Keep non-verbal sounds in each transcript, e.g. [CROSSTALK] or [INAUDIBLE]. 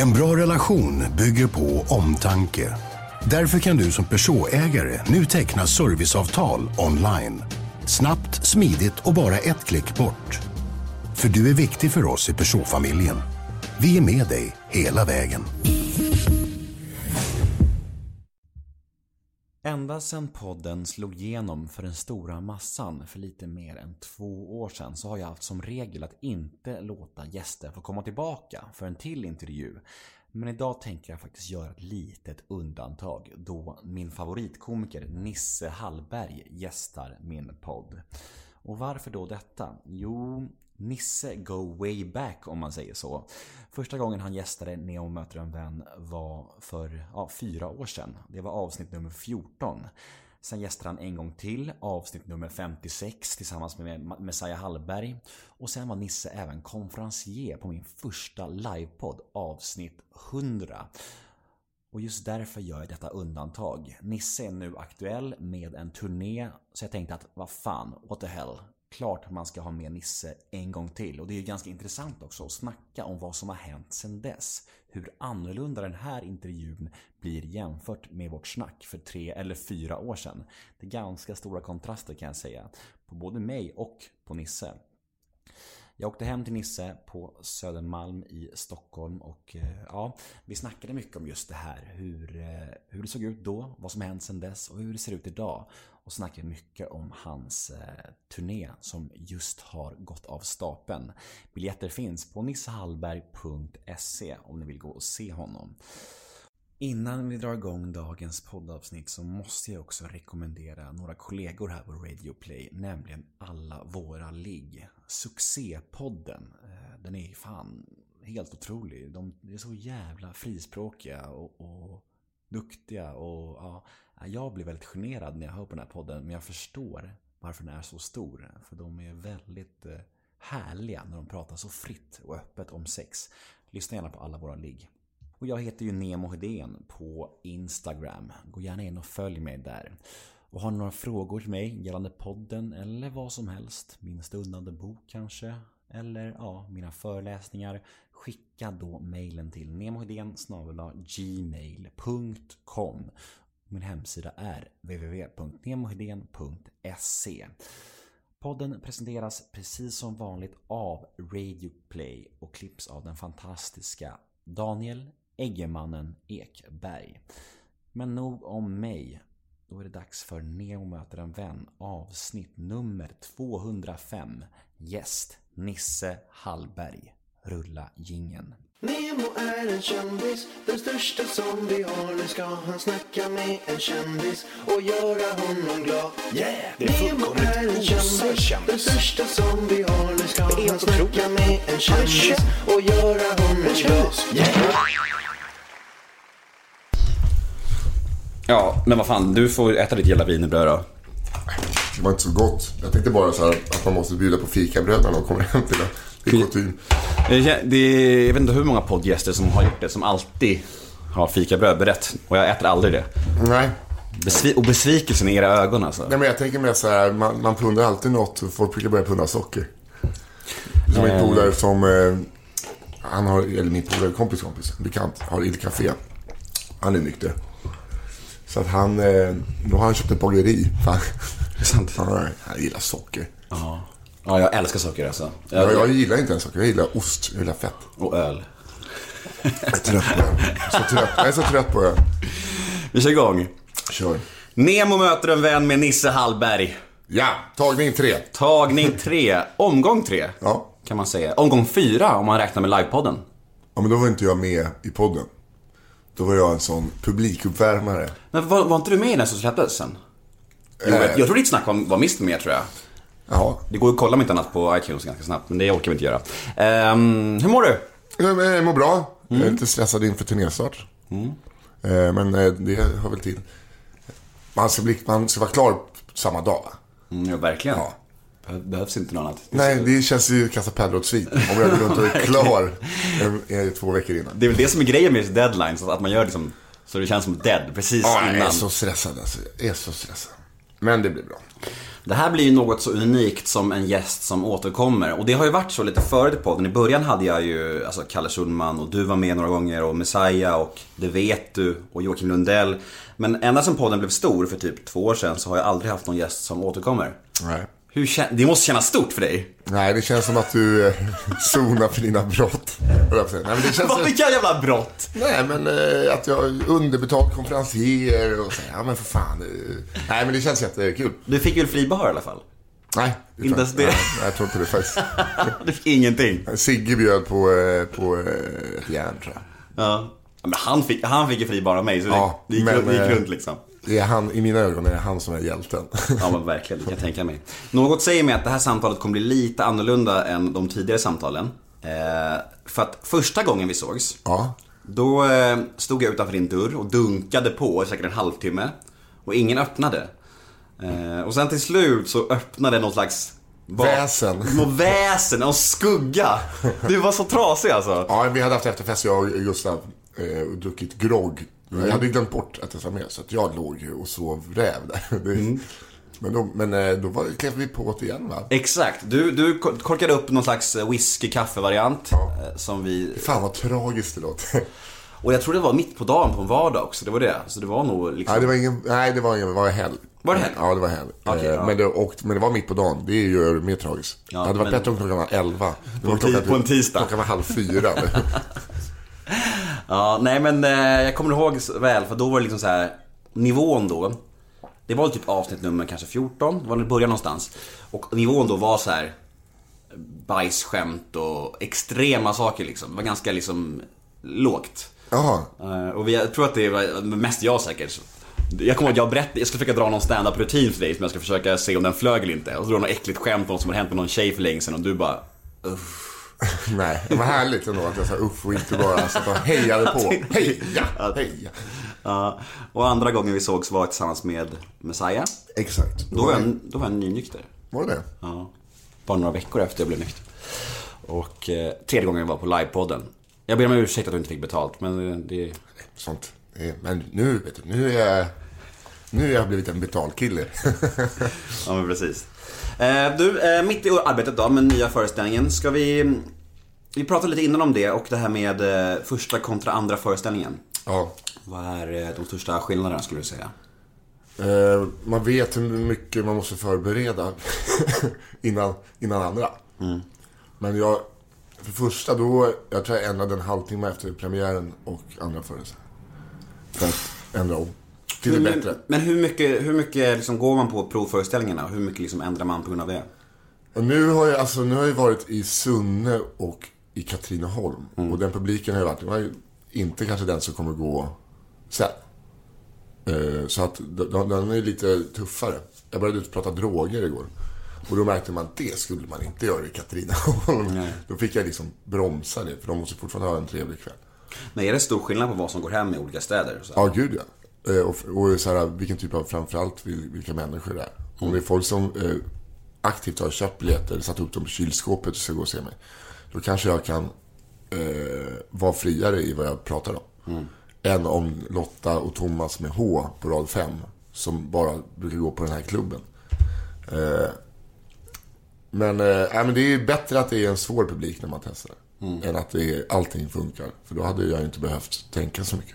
En bra relation bygger på omtanke. Därför kan du som Peugeot-ägare nu teckna serviceavtal online. Snabbt, smidigt och bara ett klick bort. För du är viktig för oss i Peugeot-familjen. Vi är med dig hela vägen. Ända sedan podden slog igenom för den stora massan för lite mer än två år sedan så har jag haft som regel att inte låta gäster få komma tillbaka för en till intervju. Men idag tänker jag faktiskt göra ett litet undantag då min favoritkomiker Nisse Hallberg gästar min podd. Och varför då detta? Jo, Nisse go way back om man säger så. Första gången han gästade Neo möter en vän var för ja, fyra år sedan. Det var avsnitt nummer 14. Sen gästade han en gång till, avsnitt nummer 56 tillsammans med Messiah Hallberg. Och sen var Nisse även konferencier på min första livepodd, avsnitt 100. Och just därför gör jag detta undantag. Nisse är nu aktuell med en turné, så jag tänkte att vad fan, what the hell, klart man ska ha med Nisse en gång till. Och det är ju ganska intressant också att snacka om vad som har hänt sedan dess. Hur annorlunda den här intervjun blir jämfört med vårt snack för tre eller fyra år sedan. Det är ganska stora kontraster kan jag säga. På både mig och på Nisse. Jag åkte hem till Nisse på Södermalm i Stockholm och eh, ja, vi snackade mycket om just det här. Hur, eh, hur det såg ut då, vad som hänt sedan dess och hur det ser ut idag. Och snackade mycket om hans eh, turné som just har gått av stapeln. Biljetter finns på nissehallberg.se om ni vill gå och se honom. Innan vi drar igång dagens poddavsnitt så måste jag också rekommendera några kollegor här på Radio Play, nämligen Alla Våra Ligg. Succépodden. Eh, den är fan helt otrolig. De är så jävla frispråkiga och, och duktiga och ja, jag blir väldigt generad när jag hör på den här podden, men jag förstår varför den är så stor. För de är väldigt eh, härliga när de pratar så fritt och öppet om sex. Lyssna gärna på Alla Våra Ligg. Och jag heter ju Nemo Hedén på Instagram. Gå gärna in och följ mig där. Och har ni några frågor till mig gällande podden eller vad som helst, min stundande bok kanske, eller ja, mina föreläsningar, skicka då mejlen till nemohedén gmail.com Min hemsida är www.nemohedén.se Podden presenteras precis som vanligt av Radio Play och klipps av den fantastiska Daniel Eggemannen Ekberg. Men nog om mig. Då är det dags för Neo möter en vän avsnitt nummer 205. Gäst Nisse Hallberg. Rulla gingen. Nemo är en kändis, den största som vi har. Nu ska han snacka med en kändis och göra honom glad. Yeah! Det är Nemo är en kändis, kändis. den största som vi har. Nu ska han snacka med en kändis känd- och göra honom glad. Yeah! Ja, men vad fan, du får äta ditt jävla wienerbröd då. Det var inte så gott. Jag tänkte bara så här att man måste bjuda på fikabröd när någon kommer hem till det. Det är kutym. Det, jag vet inte hur många poddgäster som har gjort det, som alltid har fikabröd berett. Och jag äter aldrig det. Nej. Besvi- och besvikelsen i era ögon alltså. Nej, men jag tänker mer så här, man, man pundar alltid något. Folk brukar börja punda socker. Som min polare som, eh, han har, eller min polare, kompis kompis, bekant, har Il Café. Han är nykter. Så att han, eh, då har han köpt ett bageri. Fan. Det är sant. Han, han gillar socker. Ja. ja, jag älskar socker alltså. Jag, jag gillar inte ens socker, jag gillar ost, jag gillar fett. Och öl. Jag är trött på det. Så trött. Jag är så trött på det. Vi kör igång. Kör. Nemo möter en vän med Nisse Hallberg. Ja, tagning tre. Tagning tre. Omgång tre. Ja. Kan man säga. Omgång fyra om man räknar med livepodden. Ja, men då var inte jag med i podden. Då var jag en sån publikuppvärmare. Men var, var inte du med i den som släpptes sen? Jo, jag, jag tror ditt snack var, var mist med tror jag. Ja. Det går att kolla om inte annat på iTunes ganska snabbt, men det orkar vi inte göra. Ehm, hur mår du? Jag jag mår bra. Jag Mm. är lite stressad inför turnéstart. Eh, Men eh, det hör väl till. Man ska, bli, man ska vara klar samma dag. Mm, ja, verkligen. Ja. Be- behövs inte något annat. Nej, det känns ju kasta svit. Om jag går runt och är klar eh, två veckor innan. Det är väl det som är grejen med deadlines, att man gör liksom så det känns som dead precis Ja, jag är innan. så stressad alltså. Jag är så stressad. Men det blir bra. Det här blir ju något så unikt som en gäst som återkommer. Och det har ju varit så lite förut i podden. I början hade jag ju alltså Kalle Schulman och du var med några gånger och Messiah och Det vet du och Joakim Lundell. Men ända sedan podden blev stor för typ två år sedan så har jag aldrig haft någon gäst som återkommer. Nej. Hur det måste kännas stort för dig. Nej, det känns som att du eh, [LAUGHS] zonar för dina brott. Nej, men det känns... [LAUGHS] Vilka jävla brott! Nej, men eh, att jag är underbetald konferencier och så. Ja, men för fan. Eh, nej, men det känns jättekul. Du fick väl fribehör i alla fall? Nej, det Inte ens jag- det. Nej, jag tror inte det faktiskt. [LAUGHS] Du fick ingenting. Sigge bjöd på, på ett järn, tror jag. Ja. Men han fick, han fick ju fri bara av mig så Ja, det, det gick, men, det gick runt liksom. Det är han, I mina ögon är det han som är hjälten. Ja men verkligen, det kan jag tänka mig. Något säger mig att det här samtalet kommer bli lite annorlunda än de tidigare samtalen. Eh, för att första gången vi sågs, Ja. då eh, stod jag utanför din dörr och dunkade på i säkert en halvtimme. Och ingen öppnade. Eh, och sen till slut så öppnade någon slags... Väsen. Något väsen, någon skugga. Du var så trasig alltså. Ja, vi hade haft efterfest, jag och Gustav, eh, och druckit grogg. Mm. Jag hade glömt bort att jag var med, så att jag låg ju och sov räv där. [LAUGHS] Det, Mm. Men då, men eh, då var, klev vi på det igen, va? Exakt, du, du korkade upp någon slags whisky-kaffe-variant. eh, Som vi Fan vad tragiskt det låter. [LAUGHS] Och jag tror det var mitt på dagen på en vardag också, det var det. Så det var nog liksom... Nej, det var ingen, nej, det var ingen, det var helg. Var det helg? Ja, det var helg. Eh, ja. men, det, och, men det var mitt på dagen. Det är ju mer tragiskt. Ja, det hade varit men- bättre om klockan var elva. Det var klockan- på en tisdag. Klockan var halv fyra. [LAUGHS] Ja, nej men eh, jag kommer ihåg väl, för då var det liksom så här nivån då. Det var typ avsnitt nummer kanske 14, det var det började någonstans. Och nivån då var så här bajsskämt och extrema saker liksom. Det var ganska liksom lågt. Jaha. Eh, och vi, jag tror att det var mest jag säkert. Jag kommer ihåg att jag berättade, jag skulle försöka dra någon stand-up rutin för dig som jag ska försöka se om den flög eller inte. Och så drar något äckligt skämt om något som har hänt med någon tjej för länge sedan och du bara [LAUGHS] Nej, det var härligt ändå att jag sa uff och inte bara satt och hejade på. [LAUGHS] Heja, [LAUGHS] heja. Ja, och andra gången vi sågs var jag tillsammans med Messiah. Exakt. Då var jag, då var jag nynykter. Var det? Ja. Bara några veckor efter jag blev nykter. Och eh, tredje gången jag var på livepodden. Jag ber om ursäkt att du inte fick betalt, men det... det Sånt. Är- Men nu, vet du, nu är jag... Nu har jag blivit en betald kille. ja, men precis. Eh, du, eh, mitt i arbetet då med nya föreställningen, ska vi... Vi pratade lite innan om det och det här med eh, första kontra andra föreställningen. ja. Vad är de största skillnaderna skulle du säga? Man vet hur mycket man måste förbereda [LAUGHS] innan, innan andra. Men jag, för första då, jag tror jag ändrade en halvtimme efter premiären och andra föreställningen. För att ändra om. Till det bättre. Men, hur mycket, hur mycket liksom går man på provföreställningarna hur mycket liksom ändrar man på grund av det? Och nu har jag, alltså, nu har jag varit i Sunne och i Katrineholm. Och den publiken har ju varit, det var ju inte kanske den som kommer gå sen. Eh, så att den, den är lite tuffare. Jag började ut prata droger igår. Och då märkte man att det skulle man inte göra i Katrineholm. Då fick jag liksom bromsa det, för de måste fortfarande ha en trevlig kväll. Men är det stor skillnad på vad som går hem i olika städer? Ja, gud ja. Eh, Och, och så här, vilken typ av, framförallt vil- vilka människor det är. Om det är folk som eh, aktivt har köpt biljetter, satt upp dem på kylskåpet och ska gå och se mig. Då kanske jag kan eh, vara friare i vad jag pratar om. Än om Lotta och Thomas med H på rad 5, som bara brukar gå på den här klubben. Eh, men, eh, men det är bättre att det är en svår publik när man testar. Än att det är, allting funkar. För då hade jag inte behövt tänka så mycket.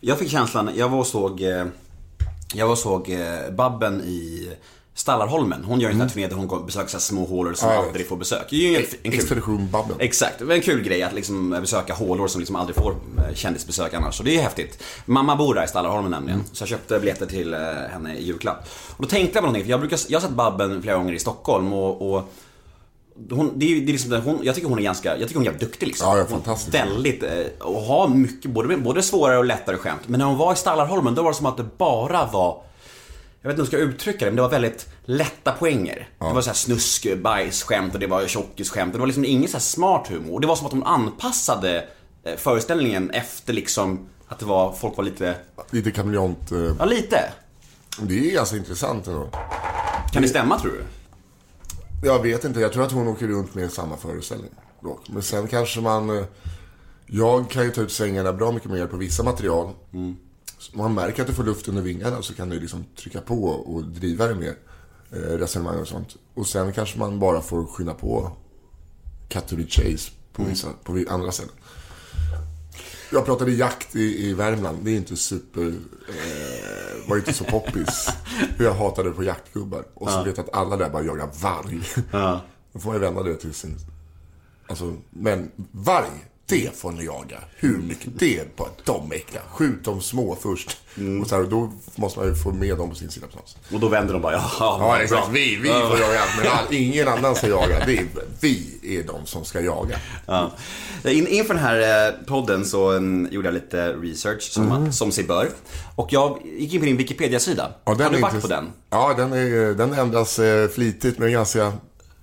Jag fick känslan, jag var och såg, eh, jag var och såg eh, Babben i Stallarholmen. Hon gör en här turné där hon besöker så små hålor som vet. aldrig får besök. Det är ju en, en kul, Expedition Babben. Exakt, en kul grej att liksom besöka hålor som liksom aldrig får eh, kändisbesök annars. Så det är häftigt. Mamma bor där i Stallarholmen nämligen. Så jag köpte biljetter till henne i julklapp. Och då tänkte jag på någonting, för jag, brukar, jag har sett Babben flera gånger i Stockholm och, och hon, det är, ju- det är liksom, hon, jag tycker hon är ganska, jag tycker hon är jävligt duktig liksom. Ja, ja, fantastisk. Väldigt, eh, och har mycket, både, både svårare och lättare skämt. Men när hon var i Stallarholmen, då var det som att det bara var jag vet inte hur jag ska uttrycka det, men det var väldigt lätta poänger. Det var så här snusk, bajsskämt och det var tjockisskämt. Det var liksom ingen så smart humor. Och Det var som att hon anpassade eh, föreställningen efter liksom att det var, folk var lite, Lite kameleont. eh, ja lite. Det är ganska intressant ändå. Kan det stämma tror du? Jag vet inte, jag tror att hon åker runt med samma föreställning. Dock. Men sen kanske man... eh, Jag kan ju ta ut svängarna bra mycket mer på vissa material. Så Man märker att du får luft under vingarna så kan du liksom trycka på och driva det mer. eh, resonemang och sånt. Och sen kanske man bara får skynda på cut to the chase på, vissa, på vi- andra ställen. Jag pratade jakt i, i Värmland. Det är inte super... Eh, var inte så poppis. Hur [LAUGHS] jag hatade på jaktgubbar. Och så vet jag att alla där bara jagar varg. Då får man ju vända det till sin... Alltså, men varg, det får ni jaga. Hur mycket? Det är bara de är äckliga. Skjut de små först. Och så här, då måste man ju få med dem på sin sida på något sätt. Och då vänder de bara, ja, Ja, exakt. Vi, vi får jaga. Men all, [LAUGHS] ingen annan ska jaga. Det är, vi är de som ska jaga. Ja. In, inför den här eh, podden så mm, gjorde jag lite research som, som sig bör. Och jag gick in på din Wikipedia-sida. Ja, den Har du varit på den? Ja, den, är, den ändras eh, flitigt, men ganska...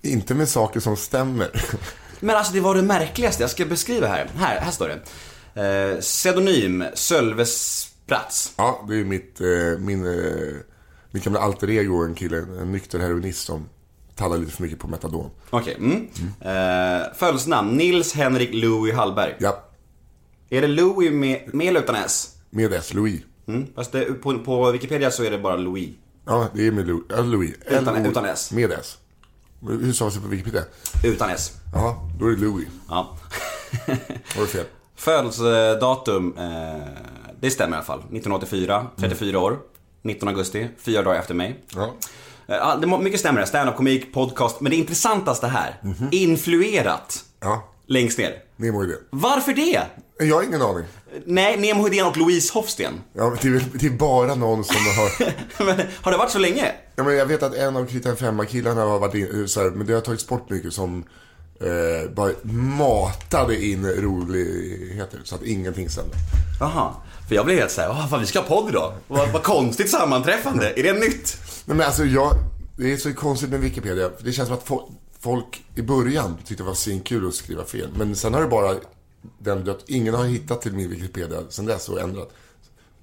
Inte med saker som stämmer. [LAUGHS] Men alltså det var det märkligaste, jag ska beskriva här. Här, här står det. Eh, pseudonym Sölve Spratz. Ja, det är mitt, eh, min, eh, min gamla alter ego, en kille, en nykter heroinist som tallar lite för mycket på metadon. Okej, mm. Eh, födelsenamn Nils Henrik Louis Hallberg. Ja, Är det Louis med, med eller utan S? med S, Louis. Mm. Fast det, på, på Wikipedia så är det bara Louis. Ja, det är med Louis. Ja, Louis. Utan- utan S. Med S. Hur sa det på Wikipedia? Utan S. Ja, då är det Louis. Ja. Var det fel? Födelsedatum, eh, det stämmer i alla fall. 1984, 34 år. 19 augusti, fyra dagar efter mig. Ja. Eh, det, mycket stämmer det. Stand-up, komik, podcast. Men det intressantaste här. Influerat. Ja, Längst ner. Nemo Hedén. Varför det? Jag har ingen aning. Nej, Nemo Hedén och Louise Hofsten. Ja, det, är, det är bara någon som har... [LAUGHS] Men, har det varit så länge? Ja, men jag vet att en av Krita femma-killarna har varit in, så här, men det har tagits bort mycket som eh, bara matade in roligheter så att ingenting stämde. Jaha. För jag blev helt såhär, oh, fan vi ska ha podd idag. Vad, vad konstigt sammanträffande. Är det nytt? Nej, men alltså jag, det är så konstigt med Wikipedia. Det känns som att fo- folk i början tyckte det var svinkul att skriva fel. Men sen har det bara den dött. Ingen har hittat till min Wikipedia sen dess och ändrat.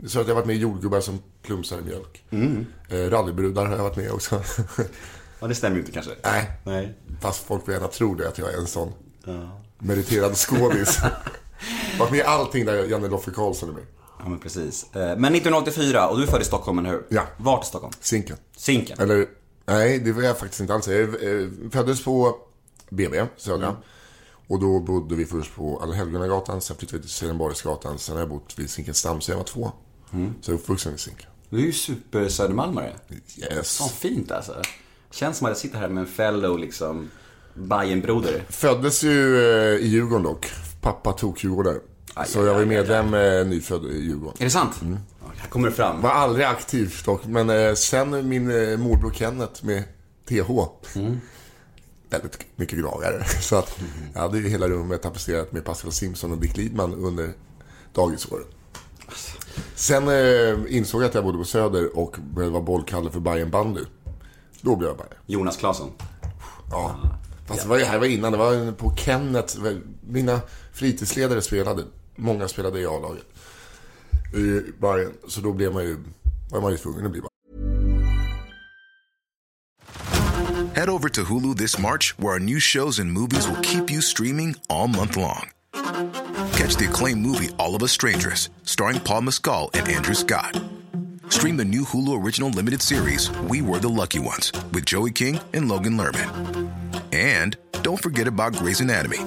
Så att jag har varit med i jordgubbar som plumsar i mjölk. Mm. Eh, rallybrudar har jag varit med också. [LAUGHS] Ja, det stämmer ju inte kanske. Nej. Nej. Fast folk vill gärna tro det, att jag är en sån meriterad skådis. [LAUGHS] Varit med i allting där Janne Loffe Karlsson är med. Ja, men precis. Eh, Men 1984, och du är född i Stockholm, eller hur? Ja. Vart i Stockholm? Zinken. Zinken. Eller, nej, det var jag faktiskt inte alls. Jag eh, föddes på BB, Södra. Och då bodde vi först på Allhelgonagatan, sen flyttade vi till Swedenborgsgatan. Sen har jag bott vid Zinkensdamm sen jag var två. Så jag är i Zinken. Du är ju super Södermalmare. Yes. Fan fint alltså. Känns som att jag sitter här med en fellow liksom Bajenbroder. Föddes ju eh, i Djurgården dock. Pappa tog Djurgårdare. Aj, Så aj, jag var aj, medlem eh, nyfödd i Djurgården. Är det sant? Ja, här kommer det fram. Var aldrig aktiv dock, men eh, sen min morbror Kenneth med TH. Väldigt mycket gnagare. [LAUGHS] Så att jag hade ju hela rummet tapetserat med Pascal Simpson och Dick Lidman under dagisåren. Sen eh, insåg jag att jag bodde på Söder och började vara bollkalle för Bayern bandy. Då blev jag Bajen. Jonas Claesson. Ja. Fast det var, det här var innan, det var på Kenneth. Mina fritidsledare spelade. Många spelade i A-laget. I Bayern. Så då blev man ju, var man ju tvungen att bli Head over to Hulu this March, where our new shows and movies will keep you streaming all month long. Catch the acclaimed movie All of Us Strangers, starring Paul Mescal and Andrew Scott. Stream the new Hulu original limited series We Were the Lucky Ones with Joey King and Logan Lerman. And don't forget about Grey's Anatomy.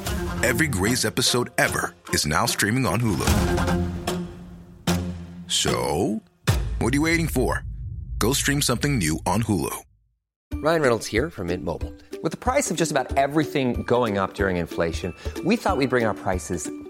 Every Grey's episode ever is now streaming on Hulu. So, what are you waiting for? Go stream something new on Hulu. Ryan Reynolds here from Mint Mobile. With the price of just about everything going up during inflation, we thought we'd bring our prices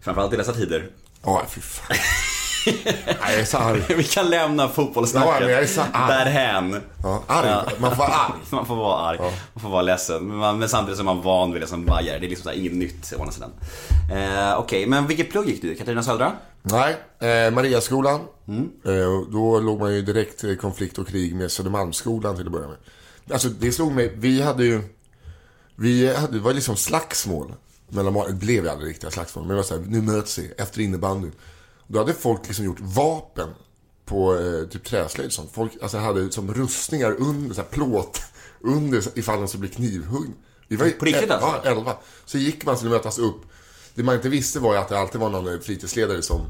Framförallt i dessa tider. Ja, fy fan. Jag är så arg. [LAUGHS] Vi kan lämna fotbollssnacket Ja, därhän. Ja, arg. Man får vara arg. [LAUGHS] Man får vara arg. Man får vara ledsen. Men, man, men samtidigt så är man van vid det som bajare. Det är liksom så inget nytt å andra sidan. Eh, Okej, men vilket plugg gick du? Katarina Södra? Nej, eh, Mariaskolan. Eh, och då låg man ju direkt i konflikt och krig med Södermalmsskolan till att börja med. Alltså det slog mig, vi hade ju, vi hade, det var liksom slagsmål. Mellan, det blev ju aldrig riktiga slagsmål, men det var så här, nu möts vi efter innebandyn. Då hade folk liksom gjort vapen på eh, typ träslöjd sånt. Folk alltså, hade som rustningar under, så här, plåt under ifall de skulle bli knivhuggen. Vi var På riktigt alltså? Ja, elva. Så gick man skulle mötas upp. Det man inte visste var ju att det alltid var någon eh, fritidsledare som...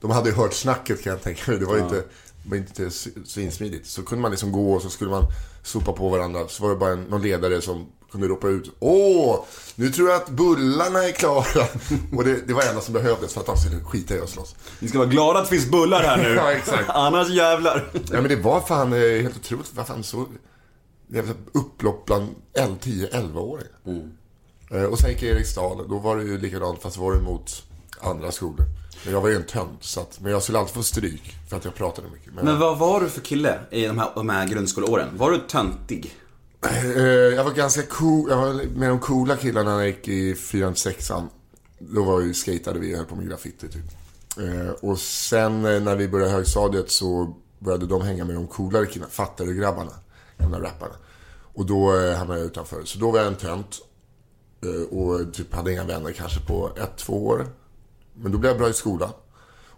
De hade ju hört snacket kan jag tänka mig. Det var ju inte, var inte s- svinsmidigt. Så kunde man liksom gå och så skulle man sopa på varandra. Så var det bara en, någon ledare som kunde ropa ut Åh, nu tror jag att bullarna är klara. [LAUGHS] och det, det var det enda som behövdes för att de skulle skita i att slåss. Ni ska vara glada att det finns bullar här nu. [LAUGHS] Ja, exakt. Annars jävlar. Ja men det var fan eh, helt otroligt. Vad fan så... Jävla upplopp bland 10-11-åringar. Eh, Och sen gick Eriksdal. Då var det ju likadant fast var det mot andra skolor. Men jag var ju en tönt. Så att, men jag skulle alltid få stryk för att jag pratade mycket. Men, Men vad var du för kille i de här, de här grundskoleåren? Var du töntig? eh, jag var ganska cool. Jag var med de coola killarna när jag gick i 4 6 Då var vi, skatade vi och höll på med graffiti typ. Eh, och sen eh, när vi började högstadiet så började de hänga med de coolare killarna, fattare grabbarna, gamla rapparna. Och då eh, hamnade jag utanför. Så då var jag en tönt. Eh, och typ hade inga vänner kanske på ett, två år. Men då blev jag bra i skolan.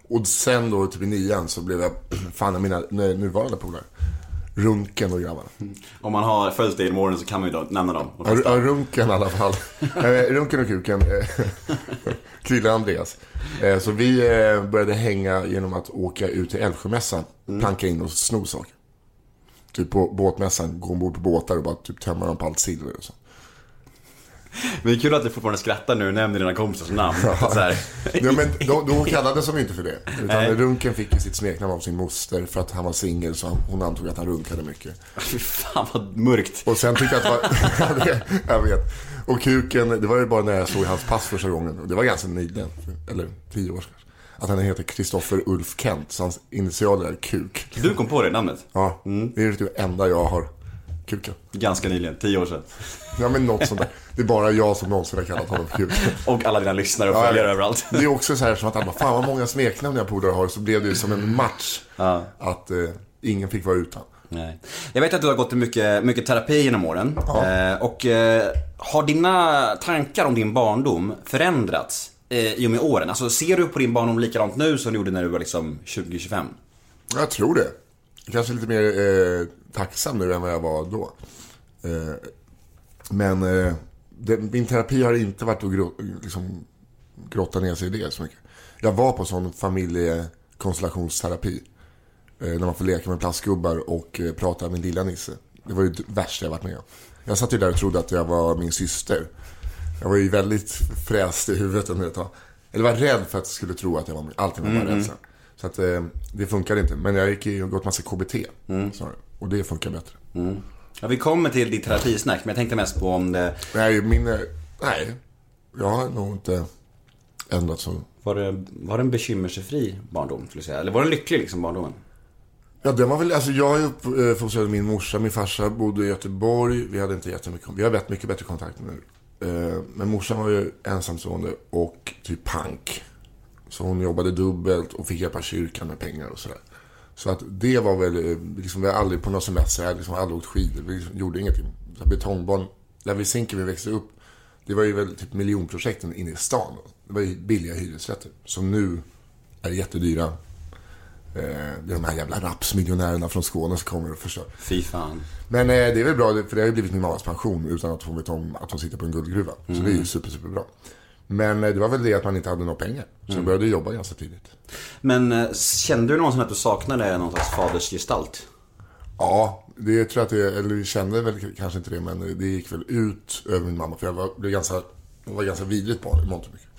Och sen då typ i nian så blev jag [CLEARS THROAT] fan av mina nu- nuvarande polare. Runken och grabbarna. Om man har följt dig genom åren så kan man ju då nämna dem. Ja, Runken i alla fall. [LAUGHS] Eh, runken och kuken. eh, [LAUGHS] Krille Andreas. Eh, Så vi började hänga genom att åka ut till Älvsjömässan. Planka in och sno saker. Typ på båtmässan, gå ombord på båtar och bara typ tömma dem på allt silver och så. Men det är kul att du fortfarande skrattar nu och nämner dina kompisars namn. Så här. Ja, men då, då kallades de inte för det. Utan Nej. Runken fick ju sitt smeknamn av sin moster för att han var singel så hon antog att han runkade mycket. Fy fan vad mörkt. Och sen tyckte jag att det var... [LAUGHS] Ja, jag vet. Och kuken, det var ju bara när jag såg hans pass första gången. Och det var ganska nyligen. Eller tio år sedan. Att han heter Kristoffer Ulf Kent. Så hans initialer är kuk. Du kom på det namnet? Ja, det är det enda jag har. Kuken. Ganska nyligen, tio år sedan. Ja men något sånt där. Det är bara jag som någonsin har kallat honom kuken. [LAUGHS] Och alla dina lyssnare och Ja, följare jag- överallt. Det är också så här som att alla fan vad många smeknamn jag polare har. Så blev det ju som en match. Att eh, ingen fick vara utan. Nej. Jag vet att du har gått mycket, mycket terapi genom åren. Eh, och eh, har dina tankar om din barndom förändrats eh, i och med åren? Alltså ser du på din barndom likadant nu som du gjorde när du var liksom 20-25? Jag tror det. Kanske lite mer eh, tacksam nu än vad jag var då. Men eh, det, min terapi har inte varit att grå, liksom, grotta ner sig i det så mycket. Jag var på sån familjekonstellationsterapi. Eh, när man får leka med plastgubbar och eh, prata med lilla Nisse. Det var ju det värsta jag varit med om. Jag satt ju där och trodde att jag var min syster. Jag var ju väldigt fräst i huvudet under ett tag. Eller var rädd för att jag skulle tro att jag var min. Allting var bara rädsla. Så att eh, det funkade inte. Men jag gick ju och gått massa KBT. snarare. Och det funkar bättre. Ja, vi kommer till ditt terapisnack, men jag tänkte mest på om det... Nej, min... eh, Nej. Jag har nog inte ändrat så. Var det, var det en bekymmersfri barndom, skulle säga? Eller var det en lycklig liksom, barndomen? Ja, det var väl, alltså jag är uppfostrad min morsa, min farsa bodde i Göteborg. Vi hade inte jättemycket, vi har mycket bättre kontakt nu. Eh, Men morsan var ju ensamstående och typ pank. Så hon jobbade dubbelt och fick hjälpa kyrkan med pengar och sådär. Så att det var väl, eh, liksom, vi har aldrig på någon semester, hade liksom aldrig åkt skidor, vi liksom gjorde ingenting. Så här betongbarn, där vid Zinkern vi växte upp, det var ju väl typ miljonprojekten inne i stan. Det var ju billiga hyresrätter. Som nu är jättedyra. Eh, Det är de här jävla rapsmiljonärerna från Skåne som kommer och förstör. Fy fan. Men eh, det är väl bra, för det har ju blivit min mammas pension utan att hon vet om att hon sitter på en guldgruva. Så det är ju super, super bra. Men eh, det var väl det att man inte hade några pengar. Så jag började jobba ganska tidigt. Men eh, kände du någonsin att du saknade någon slags fadersgestalt? Ja, det tror jag att det, eller vi kände väl kanske inte det, men det gick väl ut över min mamma. För jag var, blev ganska, jag var ganska vidrigt barn i mångt och mycket.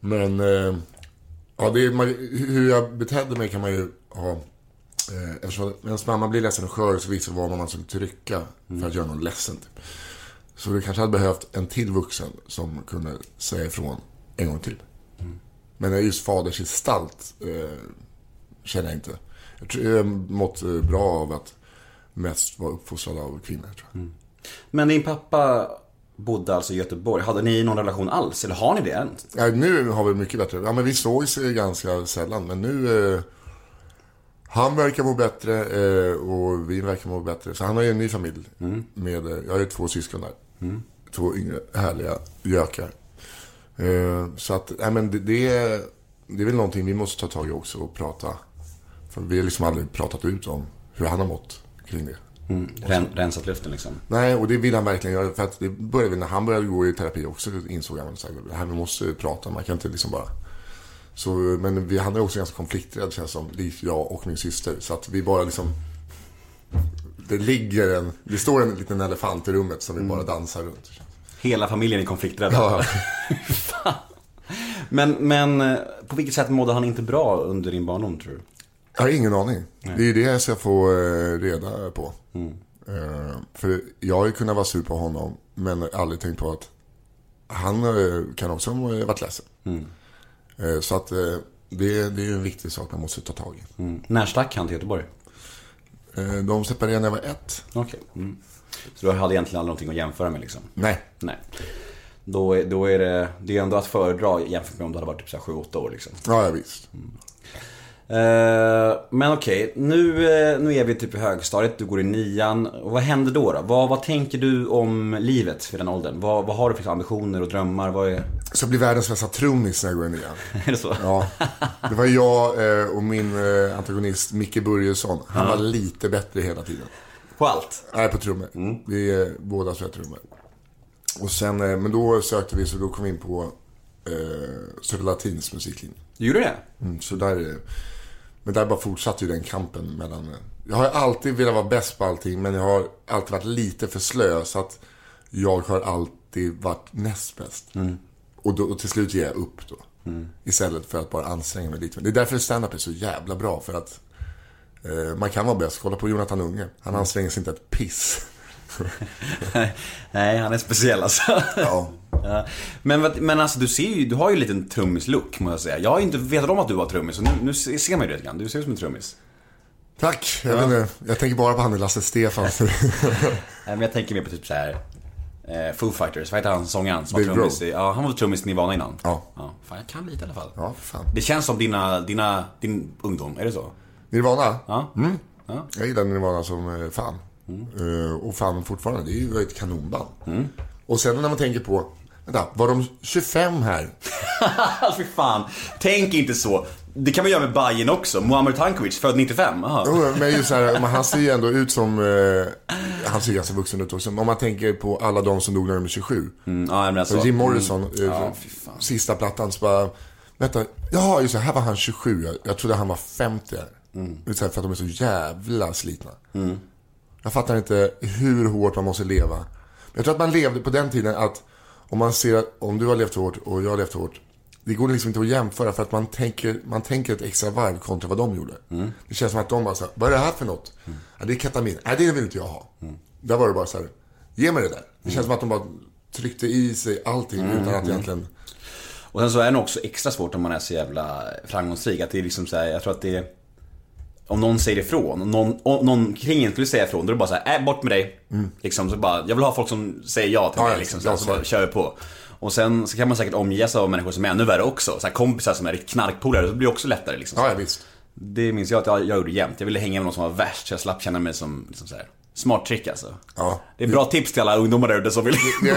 Men, eh, ja, det är, man, hur jag betedde mig kan man ju ha. Eftersom ens mamma blir ledsen och skör så visste var man skulle trycka för att göra någon ledsen. Typ. Så det kanske hade behövt en till vuxen som kunde säga ifrån en gång till. Men just fadersgestalt eh, känner jag inte. Jag tror jag mått eh, bra av att mest vara uppfostrad av kvinnor. Jag. Men din pappa bodde alltså i Göteborg. Hade ni någon relation alls? Eller har ni det än? Ja, nu har vi mycket bättre. Ja, men vi sågs ganska sällan. Men nu... Eh, Han verkar må bättre eh, och vi verkar må bättre. Så han har ju en ny familj. Med, eh, jag har ju två syskon där. Två yngre härliga gökar. Eh, så att, nej men det, det, är, det är väl någonting vi måste ta tag i också och prata. För vi har liksom aldrig pratat ut om hur han har mått kring det. Ren, rensat luften liksom. Nej, och det vill han verkligen göra. För att det började när han började gå i terapi också insåg han att här vi måste prata. Man kan inte liksom bara... Så, men vi, han är också ganska konflikträdd känns som. Liv, jag och min syster. Så att vi bara liksom... Det ligger en... Det står en liten elefant i rummet som vi bara dansar runt. Hela familjen är konflikträdda. Ja. [LAUGHS] Men, men eh, på vilket sätt mådde han inte bra under din barndom tror du? Jag har ingen aning. Det är det jag ska få eh, reda på. Eh, för jag har ju kunnat vara sur på honom, men aldrig tänkt på att han kan också ha varit ledsen. Eh, så att det, det är en viktig sak man måste ta tag i. Mm. När stack han till Göteborg? Eh, de separerade när jag var ett. Okej. Mm. Så du hade egentligen aldrig någonting att jämföra med liksom? Nej. Nej. Då, är- då är det, det är ändå att föredra jämfört med om du hade varit typ 7-8 år liksom. Ja, ja visst. Eh, men okej, nu, eh, nu är vi typ i högstadiet, du går i nian. Och vad händer då? då? Vad, vad tänker du om livet för den åldern? Vad, vad har du för ambitioner och drömmar? Vad är... Så jag blir världens bästa trummis när jag går i nian. [LAUGHS] är det så? Ja. Det var jag eh, och min eh, antagonist Micke Börjesson. Han var lite bättre hela tiden. På allt? Nej, på trummor. Vi är båda spelar trummor. Och sen, eh, men då sökte vi, så då kom vi in på eh, Södra Latins musiklinje. Gjorde det? Mm, så där, men där bara fortsatte ju den kampen mellan... Jag har alltid velat vara bäst på allting, men jag har alltid varit lite för slö. Så att jag har alltid varit näst bäst. Och, då, och till slut ger jag upp då. Istället för att bara anstränga mig lite. Det är därför stand-up är så jävla bra. För att eh, man kan vara bäst. Kolla på Jonathan Unge. Han anstränger sig inte ett piss. [LAUGHS] Nej, han är speciell alltså. Ja. Ja. Men, men alltså du ser ju, du har ju en liten trummis-look må jag säga. Jag har ju inte vetat om att du var trummis och nu, nu ser man ju det lite grann. Du ser ut som en trummis. Tack. Jag, vet inte, jag tänker bara på han Lasse Stefans. [LAUGHS] Nej, men jag tänker mer på typ så här. Eh, Foo Fighters, vad heter han sångaren som var Dave trummis i, Ja, han var trummis i Nirvana innan. Ja. ja. Fan, jag kan lite i alla fall. ja, fan. Det känns som dina, dina, din ungdom, är det så? Nirvana? Ja. Mm. Ja. Jag gillar Nirvana som eh, fan. Eh, och fan fortfarande, det är ju ett kanonband. Och sen när man tänker på, vänta, var de 25 här? [LAUGHS] Fy fan. Tänk inte så. Det kan man göra med Bajen också. Muammar Tankovic, född 95. Aha. Jo, men just här, han ser ju ändå ut som, eh, han ser ganska vuxen ut också. Om man tänker på alla de som dog när de är 27. Mm, ja, men alltså. Så Jim Morrison, eh, Ja, sista plattan, så bara, vänta, jaha, just det, här var han 27. Jag, jag trodde han var 50. Mm. Det är här, för att de är så jävla slitna. Jag fattar inte hur hårt man måste leva. Jag tror att man levde på den tiden att om man ser att om du har levt hårt och jag har levt hårt. Det går liksom inte att jämföra för att man tänker, man tänker ett extra varv kontra vad de gjorde. Det känns som att de bara så här, vad är det här för något? Ja, det är ketamin. Nej, det vill inte jag ha. Där var det bara så här, ge mig det där. Det känns som att de bara tryckte i sig allting utan att egentligen... Och sen så är det också extra svårt om man är så jävla framgångsrik. Att det är liksom så här, jag tror att det är... Om någon säger ifrån, om någon, om någon kring en skulle säga ifrån, då är det bara så här, äh, bort med dig. Liksom, så bara, jag vill ha folk som säger ja till Ja, mig liksom, så, så bara kör vi på. Och sen så kan man säkert omge sig av människor som är ännu värre också. Så här kompisar som är riktigt knarkpolare, så blir det också lättare liksom. Ja, ja visst. Det minns jag att jag, jag gjorde jämt. Jag ville hänga med någon som var värst, så jag slapp känna mig som, liksom så här, smart trick alltså. Ja. Det är bra tips till alla ungdomar där ute som vill... Det är,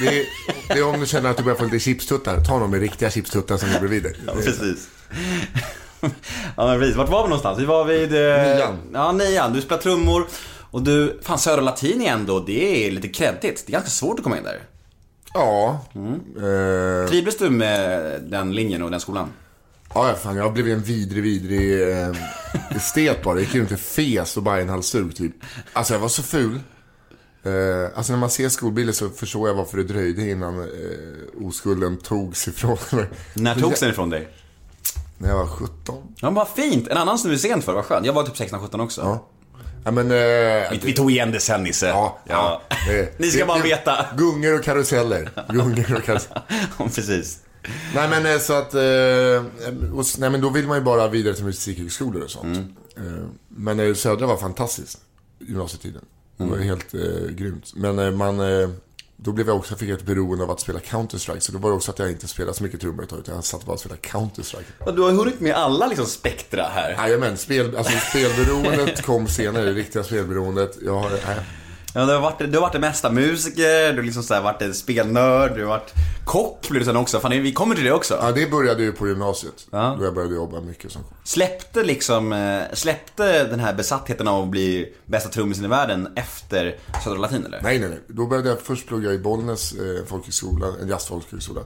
det, är, det är om du känner att du börjar få lite chipstuttar. Ta någon med riktiga chipstuttar som är bredvid dig. Ja, precis. [LAUGHS] ja, men precis. Vart var vi någonstans? Vi var vid... Eh, Nian. Ja, nian. Du spelar trummor. Och du, fan Södra Latin igen då, det är lite kreddigt. Det är ganska svårt att komma in där. Ja. Mm. Eh, Trivdes du med den linjen och den skolan? ja, fan. Jag blivit en vidrig, vidrig eh, estet bara. Jag gick runt i fes och bara en halsduk typ. Alltså jag var så ful. Eh, alltså när man ser skolbilder så förstår jag varför det dröjde innan eh, oskulden togs ifrån mig. När togs den ifrån dig? När jag var 17. Ja, vad fint. En annan som du är sent för, vad skönt. Jag var typ 16-17 också. Ja. Ja men... Eh, Vi, vi tog igen det sen Nisse. Ja, ja. Det- [LAUGHS] Ni ska det- bara veta. Gungor och karuseller. Gungor och karuseller. [LAUGHS] Precis. Nej men eh, så att, eh, och, nej men då vill man ju bara vidare till musikhögskolor och sånt. Eh, men eh, Södra var fantastiskt, gymnasietiden. Det var helt eh, grymt. Men eh, man, eh, då blev jag också, fick jag ett beroende av att spela Counter-Strike. Så då var det också att jag inte spelade så mycket trummor ett tag, utan jag satt bara och spelade Counter-Strike. Du har hunnit med alla liksom spektra här. Jajamän, spel, alltså spelberoendet kom senare, det riktiga spelberoendet. Jag har, nej. Ja, du har varit, du har varit det mesta musiker, du har liksom så här varit en spelnörd, du har varit kock blev du sen också. Fan, vi kommer till det också. Ja, det började ju på gymnasiet. Ja. Då jag började jobba mycket som Släppte liksom, eh, släppte den här besattheten av att bli bästa trummisen i världen efter Södra Latin eller? Nej, nej, nej. Då började jag först plugga i Bollnäs eh, folkhögskola, en jazzfolkhögskola.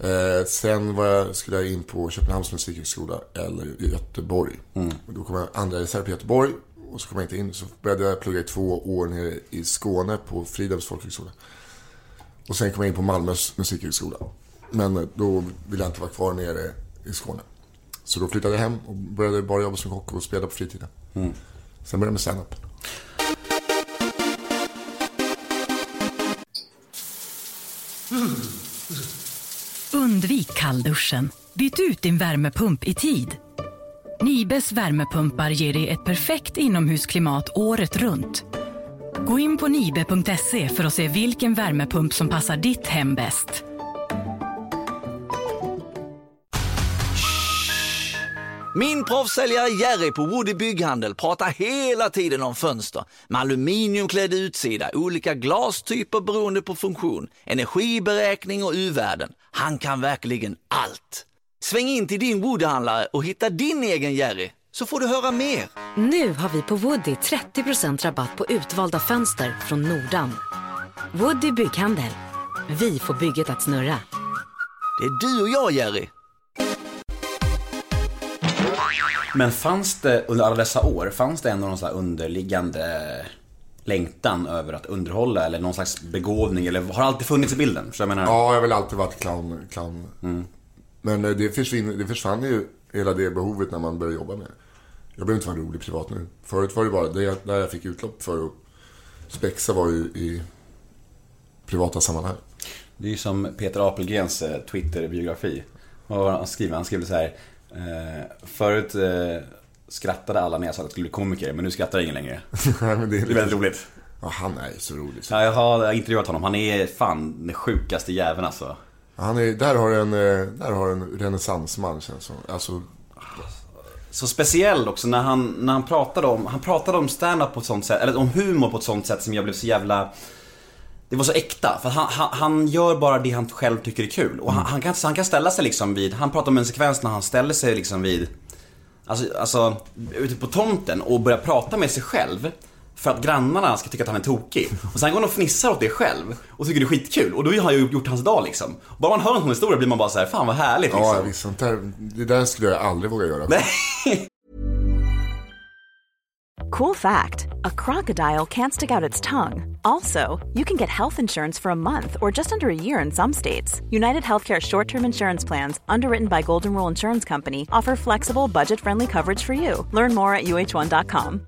Eh, sen var jag, skulle jag in på Köpenhamns musikhögskola eller Göteborg. Och då kom jag andra reserv på Göteborg och så kom jag inte in. Så började jag plugga i två år nere i Skåne på Fridhems folkhögskola. Och sen kom jag in på Malmös musikhögskola. Men då ville jag inte vara kvar nere i Skåne. Så då flyttade jag hem och började bara jobba som kock och spela på fritiden. Sen började jag med stand-up. Undvik kallduschen. Byt ut din värmepump i tid. Nibes värmepumpar ger dig ett perfekt inomhusklimat året runt. Gå in på nibe.se för att se vilken värmepump som passar ditt hem bäst. Min proffssäljare Jerry på Woody Bygghandel pratar hela tiden om fönster med aluminiumklädd utsida, olika glastyper beroende på funktion, energiberäkning och U-värden. Han kan verkligen allt. Sväng in till din Woody-handlare och hitta din egen Jerry, så får du höra mer. Nu har vi på Woody 30% rabatt på utvalda fönster från Nordan. Woody Bygghandel. Vi får bygget att snurra. Det är du och jag, Jerry. Men fanns det under alla dessa år, fanns det ändå någon sån här underliggande längtan över att underhålla eller någon slags begåvning eller har det alltid funnits i bilden? Så jag menar, Ja, jag har väl alltid varit clown. clown. Men eh, det, försvinner, det försvann ju hela det behovet när man började jobba med det. Jag behöver inte vara rolig privat nu. Förut var det bara det jag, där jag fick utlopp för att spexa var ju i privata sammanhang. Det är ju som Peter Apelgrens eh, Twitter-biografi. Vad var han skriver? Han skrev så här. Eh, förut skrattade alla när jag sa att jag skulle bli komiker, men nu skrattar ingen längre. [LAUGHS] Nej, Det är väldigt roligt. Ja, han är ju så rolig. Ja, jag har intervjuat honom. Han är fan den sjukaste jäveln alltså. Han är, där har en, eh, där har en renässansman känns som. Alltså, Så speciell också när han, när han pratade om, han pratade om stand-up på ett sånt sätt, eller om humor på ett sånt sätt som jag blev så jävla det var så äkta, för han, han, han gör bara det han själv tycker är kul. Och han, han, kan, han kan ställa sig liksom vid, han pratar om en sekvens när han ställer sig liksom vid, alltså, alltså ute på tomten och börjar prata med sig själv. För att grannarna ska tycka att han är tokig. Och sen går han och fnissar åt det själv och tycker det är skitkul. Och då har ju gjort hans dag liksom. Bara man hör en sån historia blir man bara så här, fan vad härligt liksom. ja, visst. Sånt där, det där skulle jag aldrig våga göra. Cool fact a crocodile can't stick out its tongue. Also, you can get health insurance for a month or just under a year in some states. United Healthcare short term insurance plans, underwritten by Golden Rule Insurance Company, offer flexible, budget friendly coverage for you. Learn more at uh1.com.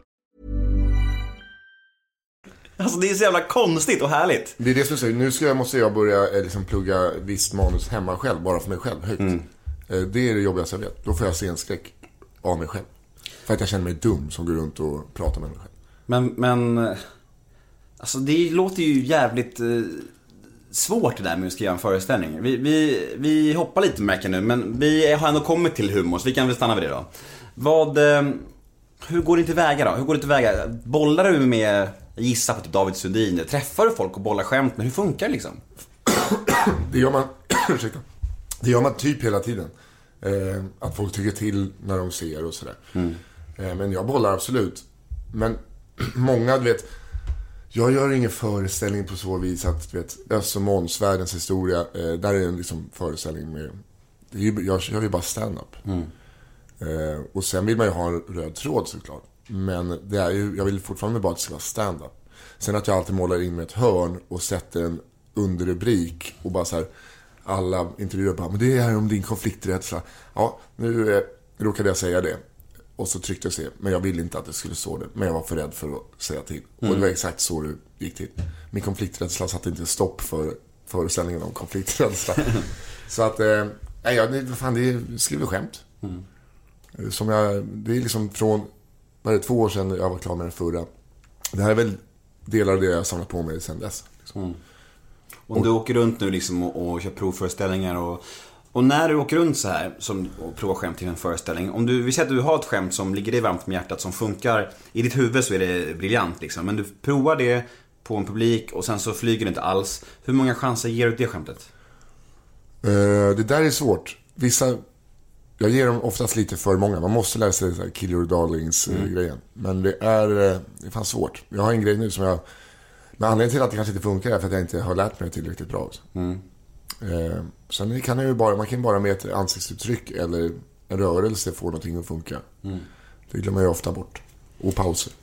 Alltså det är så jävla konstigt och härligt. Det är det som säger, nu ska jag, måste jag börja eh, liksom, plugga visst manus hemma själv, bara för mig själv, högt. Mm. Eh, Det är det jobbigaste jag vet. Då får jag scenskräck av mig själv. För att jag känner mig dum som går runt och pratar med mig själv. Men, men... eh, Alltså det låter ju jävligt eh, svårt det där med att skriva en föreställning. Vi, vi, vi hoppar lite märker nu, men vi har ändå kommit till humor, så vi kan väl stanna vid det då. Vad... eh, Hur går det tillväga då? Hur går det tillväga? Bollar du med, jag gissar på typ David Sundin, träffar du folk och bollar skämt med? Hur funkar det liksom? Det gör man, [CLEARS THROAT] ursäkta. Det gör man typ hela tiden. Eh, att folk tycker till när de ser och sådär. Eh, men jag bollar absolut. Men [CLEARS THROAT] många, du vet. Jag gör ingen föreställning på så vis att, du vet, Öss och Måns, världens historia. Eh, där är en liksom föreställning med, det är ju, jag kör ju bara stand-up. Eh, och sen vill man ju ha en röd tråd såklart. Men det är ju, jag vill fortfarande bara att det ska vara stand-up. Sen att jag alltid målar in med ett hörn och sätter en underrubrik och bara så här, alla intervjuer bara, men det är om din konflikträdsla. Ja, nu eh, råkade jag säga det. Och så tryckte jag se, men jag ville inte att det skulle stå det. Men jag var för rädd för att säga till. Och Mm. det var exakt så det gick till. Min konflikträdsla satte inte stopp för föreställningen om konflikträdsla. [LAUGHS] så att, eh, nej, ja, det, fan, det är skriver skämt. Mm. Eh, Som jag, det är liksom från, vad är det, två år sedan jag var klar med den förra. Det här är väl delar av det jag har samlat på mig sedan dess. Liksom. Mm. Om du åker runt nu liksom och, och kör provföreställningar och, och när du åker runt så här som, och provar skämt till en föreställning. Om du, vi säger att du har ett skämt som ligger dig varmt om hjärtat som funkar. I ditt huvud så är det briljant liksom. Men du provar det på en publik och sen så flyger det inte alls. Hur många chanser ger du det skämtet? Eh, det där är svårt. Vissa, jag ger dem oftast lite för många. Man måste lära sig så här kill your darlings eh, Mm. Men det är, eh, det är fan svårt. Jag har en grej nu som jag, men anledningen till att det kanske inte funkar är för att jag inte har lärt mig tillräckligt bra. Mm. Eh, sen kan ju bara, man kan bara med ett ansiktsuttryck eller en rörelse få någonting att funka. Mm. Det glömmer jag ofta bort. Och pauser.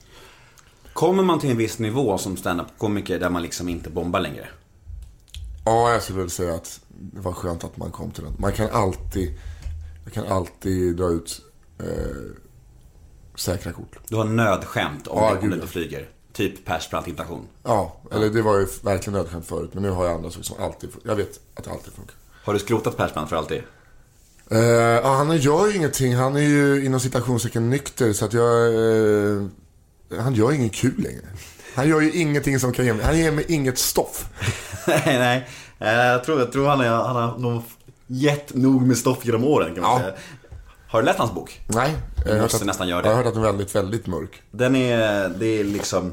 Kommer man till en viss nivå som standup-komiker där man liksom inte bombar längre? Ja, jag skulle väl säga att det var skönt att man kom till den. Man kan alltid, jag kan alltid dra ut eh, säkra kort. Du har nödskämt om, Ja, det, om det ja. inte flyger. Typ Persbrandt-imitation. Ja, eller det var ju verkligen nödvändigt förut. Men nu har jag andra saker som alltid, jag vet att det alltid funkar. Har du skrotat Persbrandt för alltid? Eh, ja, han gör ju ingenting. Han är ju inom citationstecken nykter. Så att jag... Eh, han gör ingen kul längre. Han gör ju ingenting som kan ge mig... Han ger mig inget stoff. [LAUGHS] nej, nej. Eh, Jag tror, jag tror han, är, han har nog gett nog med stoff genom åren kan man Ja. säga. Har du läst hans bok? Nej. Jag måste att- nästan göra Jag har det. hört att den är väldigt, väldigt mörk. Den är, det är liksom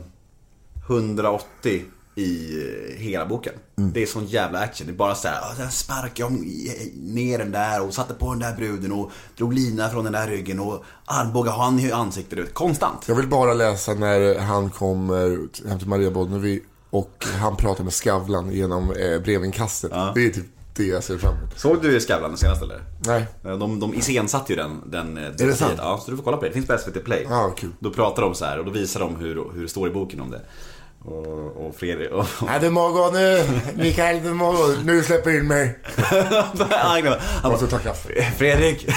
180 i eh, hela boken. Mm. Det är sån jävla action. Det är bara så här, "Ah, sen sparkade jag ner den där och satte på den där bruden och drog lina från den där ryggen och armbågade han i ansiktet ut. Konstant. Jag vill bara läsa när han kommer hem till Maria Bonnevie och han pratar med Skavlan genom eh, brevinkastet. Det är typ det jag ser fram emot. Såg du Skavlan senast eller? Nej. De, de iscensatte ju den, den är det sant? Ja, så du får kolla på det. Det finns på SVT Play. Ja, kul. Då pratar de så här och då visar de hur, hur det står i boken om det. Och, och Fredrik... Och, [LAUGHS] Nej, det är morgon nu. Mikael, det är morgon. Nu släpper in mig. [LAUGHS] Han måste ta kaffe. Fredrik!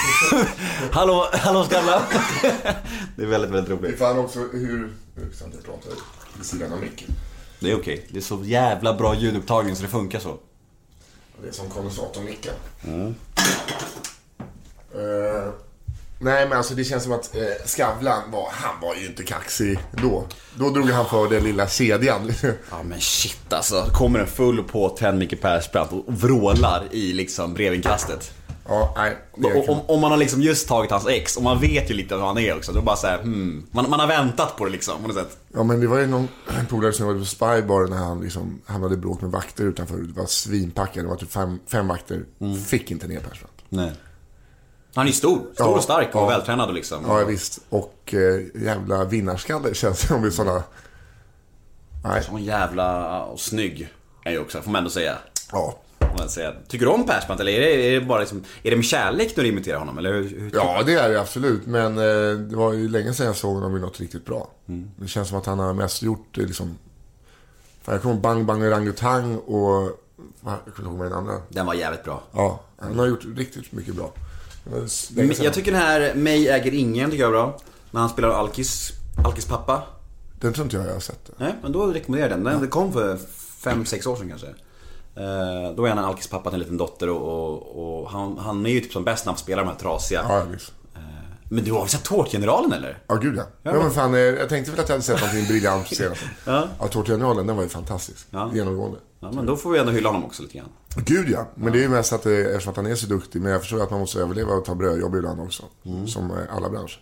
[LAUGHS] hallå, hallå Skavlan! det är väldigt, väldigt Det är roligt. fan också hur... Jag pratar vid sidan av micken. Det är okej. Det är så jävla bra ljudupptagning så det funkar så. Det är som kondensatormicken. Mm. Eh, nej, men alltså det känns som att uh, Skavlan var... Han var ju inte kaxig då. Då drog han för den lilla kedjan. [LAUGHS] Ja men shit alltså. Kommer en full påtänd Micke Persbrandt och vrålar i liksom brevinkastet. Ja, nej. Och, om, om man har liksom just tagit hans ex och man vet ju lite hur han är också. Då bara såhär, hmm. Man, man har väntat på det liksom på något sätt. Ja, men det var ju någon [CLEARS THROAT] polare som jobbade på Spybar när han liksom hamnade i bråk med vakter utanför. Det var svinpackade. Det var typ fem, fem vakter. Fick inte ner Persbrandt. Nej. Han är ju stor. Stor Ja, och stark och ja. vältränad och liksom. Ja, visst. Och eh, jävla vinnarskalle känns det som i sådana... Nej. Sån jävla och snygg är ju också, får man ändå säga. Ja. Man säga. Tycker du om Persbrandt eller är det, är det bara liksom, är det med kärlek du imiterar honom? Eller hur, hur Ja, det är det absolut. Men eh, det var ju länge sedan jag såg honom i något riktigt bra. Mm. Det känns som att han har mest gjort det liksom... Fan, jag kommer ihåg Bang Bang Orangutang och... Jag kommer inte ihåg den andra. Den var jävligt bra. Ja, han har gjort riktigt mycket bra. Jag tycker den här Mig äger ingen tycker jag är bra. När han spelar Alkis, Alkis pappa. Den tror inte jag jag har sett. Nej, men då rekommenderar jag den. Den kom för fem sex år sedan kanske. Eh, Då är han en Alkis pappa till en liten dotter och, och, och han, han är ju typ som bäst när han spelar de här trasiga. Ja, visst. Men du har väl sett Tårtgeneralen eller? Ja, gud ja. Ja. ja men fan, eh, jag tänkte väl att jag hade sett någonting briljant [LAUGHS] senast. Ja. Ja, Tårtgeneralen, den var ju fantastisk. Ja. Genomgående. Ja, men då får vi ändå hylla honom också lite grann. Gud ja. Men det är ju mest att, eftersom att han är så duktig. Men jag förstår att man måste överleva och ta brödjobb ibland också. Mm. Som eh, alla branscher.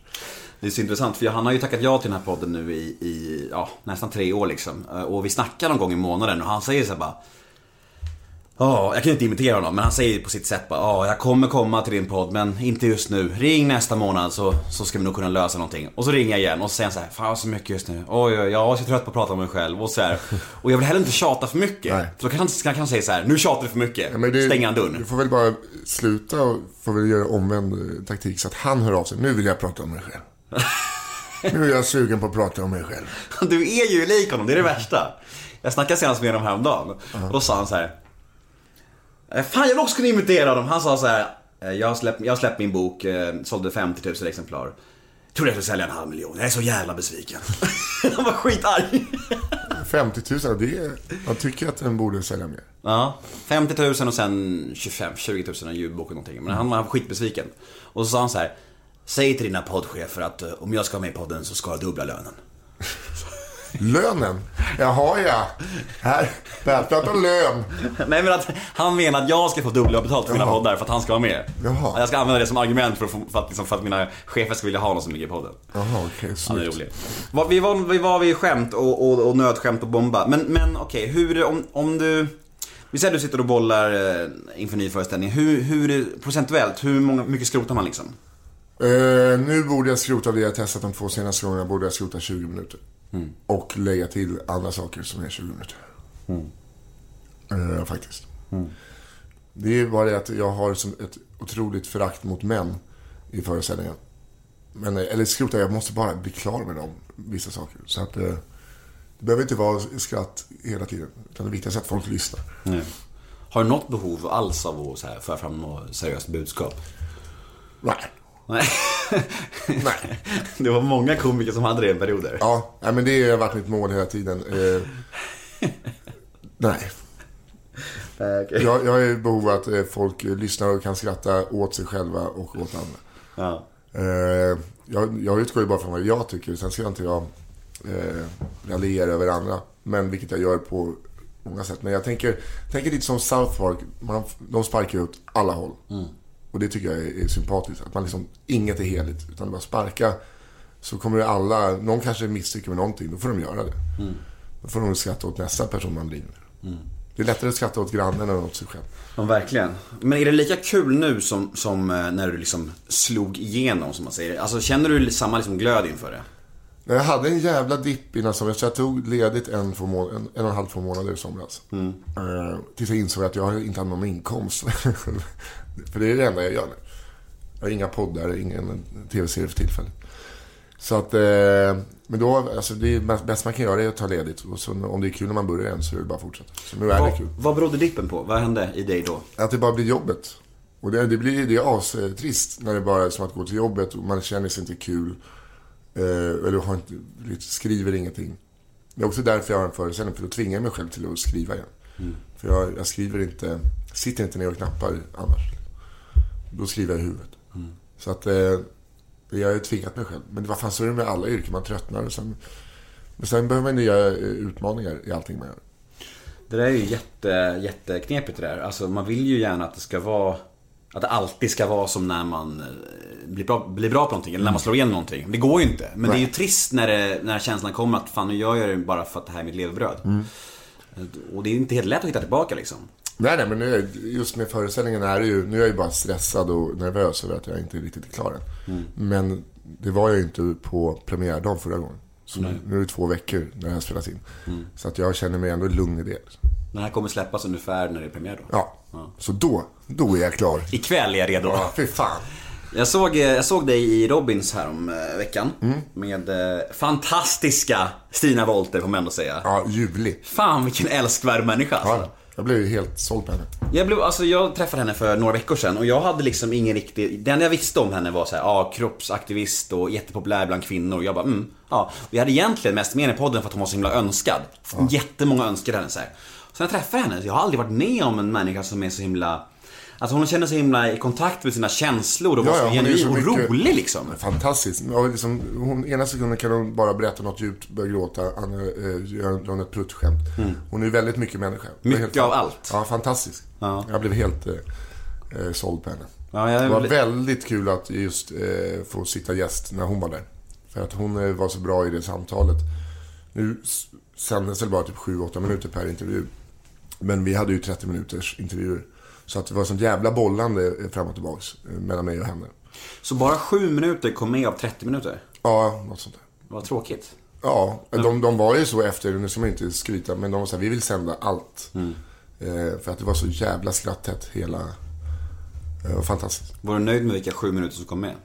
Det är så intressant för han har ju tackat ja till den här podden nu i, i ja, nästan tre år liksom. Eh, Och vi snackar någon gång i månaden och han säger så här bara Ja, jag kan inte imitera honom men han säger på sitt sätt bara Ja, jag kommer komma till din podd men inte just nu. Ring nästa månad så, så ska vi nog kunna lösa någonting. Och så ringer jag igen och så säger han så här Fan så mycket just nu. Oj, oj, jag är så trött på att prata om mig själv och så här. [LAUGHS] Och jag vill heller inte tjata för mycket. Nej. Så då kan han, kan han säga så här Nu tjatar du för mycket. Ja, det- Stänger han dörren. Du får väl bara sluta och får väl göra omvänd eh, taktik så att han hör av sig. Nu vill jag prata om mig själv. [LAUGHS] Nu är jag sugen på att prata om mig själv. Du är ju lik honom, det är det värsta. Jag snackade senast med honom häromdagen. Och då sa han så här. "Eh, Fan jag vill också kunna imitera honom. Han sa så här. "Eh, Jag har släppt, jag har släppt min bok, eh, sålde 50 000 exemplar. Trodde jag skulle sälja en halv miljon. Jag är så jävla besviken. [LAUGHS] Han var skitarg. 50 000, det är, jag tycker att den borde sälja mer. Ja, 50 000 och sen 25, 20 000 en ljudbok och någonting. Men han var skitbesviken. Och så sa han så här. Säg till dina poddchefer att om jag ska vara med i podden så ska jag dubbla lönen. Lönen? Jaha ja. Här, här pratar lön. Nej men att han menar att jag ska få dubbla betalt för mina Jaha. poddar för att han ska vara med. Jaha. Jag ska använda det som argument för att, få, för att, liksom, för att mina chefer ska vilja ha någon som ligger i podden. Jaha, okej. Han är snyggt. rolig. Var- Vi var, vi var vid skämt och, och, och nödskämt och bomba. Men, men okej, hur, om, om du... Vi säger att du sitter och bollar eh, inför ny föreställning. Hur, hur, procentuellt, hur många, mycket skrotar man liksom? Eh, nu borde jag skrota det jag testat de två senaste gångerna. Borde jag skrota 20 minuter. Och lägga till andra saker som är 20 minuter. Eh, faktiskt. Det är bara det att jag har ett otroligt förakt mot män i föreställningen. Men, eh, eller skrota, jag måste bara bli klar med dem, vissa saker. Så att eh, det behöver inte vara skratt hela tiden. Utan det viktigaste är att folk lyssnar. Nej. Har du något behov alls av att så här, föra fram något seriöst budskap? Nej. Nej. Nej. [LAUGHS] Det var många komiker som hade det i perioder. Ja, nej, men det har varit mitt mål hela tiden. Eh, nej. okej. Jag, jag är i behov av att eh, folk lyssnar och kan skratta åt sig själva och åt andra. Ja. Eh, jag, jag utgår ju bara från vad jag tycker. Sen ska jag inte jag eh, raljera över andra. Men vilket jag gör på många sätt. Men jag tänker, tänker lite som South Park. Man, de sparkar ju åt alla håll. Och det tycker jag är, är sympatiskt. Att man liksom, inget är heligt. Utan bara sparka. Så kommer alla, någon kanske misslyckas med någonting. Då får de göra det. Då får de skratta åt nästa person man driver med. Det är lättare att skratta åt grannen än åt sig själv. Ja, verkligen. Men är det lika kul nu som, som eh, när du liksom slog igenom, som man säger? Alltså känner du samma liksom glöd inför det? Jag hade en jävla dipp innan somras, jag tog ledigt en, två må- en, en och en halv, två månader i somras. Eh, tills jag insåg att jag inte hade någon inkomst. [LAUGHS] för det är det enda jag gör nu. Jag har inga poddar, ingen tv-serie för tillfället. Så att, eh, men då, alltså det bäst- bästa man kan göra är att ta ledigt. Och så, om det är kul när man börjar igen så är det bara att fortsätta. Så nu är det Vad, kul. vad berodde dippen på? Vad hände i dig då? Att det bara blir jobbet. Och det, det blir det är astrist när det bara är som att gå till jobbet och man känner sig inte kul. Eh, eller har inte, skriver ingenting. Det är också därför jag har en föreställning, för då tvingar jag mig själv till att skriva igen. För jag, jag skriver inte, sitter inte ner och knappar annars. Då skriver jag i huvudet. Så att eh, jag har ju tvingat mig själv. Men vad fan så är det med alla yrken, man tröttnar. Och sen, men sen behöver man nya eh, utmaningar i allting man gör. Det där är ju jätte, jätteknepigt det där. Alltså man vill ju gärna att det ska vara att det alltid ska vara som när man eh, blir bra, blir bra på någonting, eller när man slår igenom någonting. Det går ju inte. Men det är ju trist när, det, när känslan kommer att fan nu gör jag det bara för att det här är mitt levebröd. Och det är inte helt lätt att hitta tillbaka liksom. Nej, nej, men nu, är- just med föreställningen är det ju, nu är jag ju bara stressad och nervös över att jag inte riktigt är klar än. Men det var jag ju inte på premiärdagen förra gången. Så nu, nu är det två veckor när det här spelas in. Så att jag känner mig ändå lugn i det. Den här kommer släppas ungefär när det är premiär då. Ja, så då, då är jag klar. Ikväll är jag redo. Ja, fy fan. [LAUGHS] Jag såg, eh, jag såg dig i Robins här om eh, veckan. Mm. Med eh, fantastiska Stina Wolter får man ändå säga. Ja, ljuvlig. Fan vilken älskvärd människa alltså. Ja, jag blev ju helt såld på henne. Jag, blev, alltså, jag träffade henne för några veckor sedan och jag hade liksom ingen riktig... Det enda jag visste om henne var så här, ja, kroppsaktivist och jättepopulär bland kvinnor. Och jag bara, mm, ja. Och jag hade egentligen mest med henne i podden för att hon var så himla önskad. Jättemånga önskade henne så här. När jag träffade henne, jag har aldrig varit med om en människa som är så himla... Alltså hon känner sig himla i kontakt med sina känslor och var så genuin och rolig liksom. Fantastiskt. Ja, liksom, hon, ena sekunden kan hon bara berätta något djupt, börja gråta, andra eh, gör hon ett pruttskämt. Hon är väldigt mycket människa. Mm. Mycket helt, av allt. Ja, fantastisk. Ja. Jag blev helt eh, eh, såld på henne. Ja, jag Det var väldigt kul att just eh, få sitta gäst när hon var där. För att hon eh, var så bra i det samtalet. Nu sändes det bara typ 7-8 minuter per intervju. Men vi hade ju 30 minuters intervjuer. Så att det var sånt jävla bollande fram och tillbaks eh, mellan mig och henne. Så bara sju minuter kom med av 30 minuter? Ja, något sånt där. Vad tråkigt. Ja, de, de var ju så efter, nu ska man inte skryta, men de var så här, vi vill sända allt. Eh, för att det var så jävla skratttätt hela... Eh, fantastiskt. Var du nöjd med vilka sju minuter som kom med?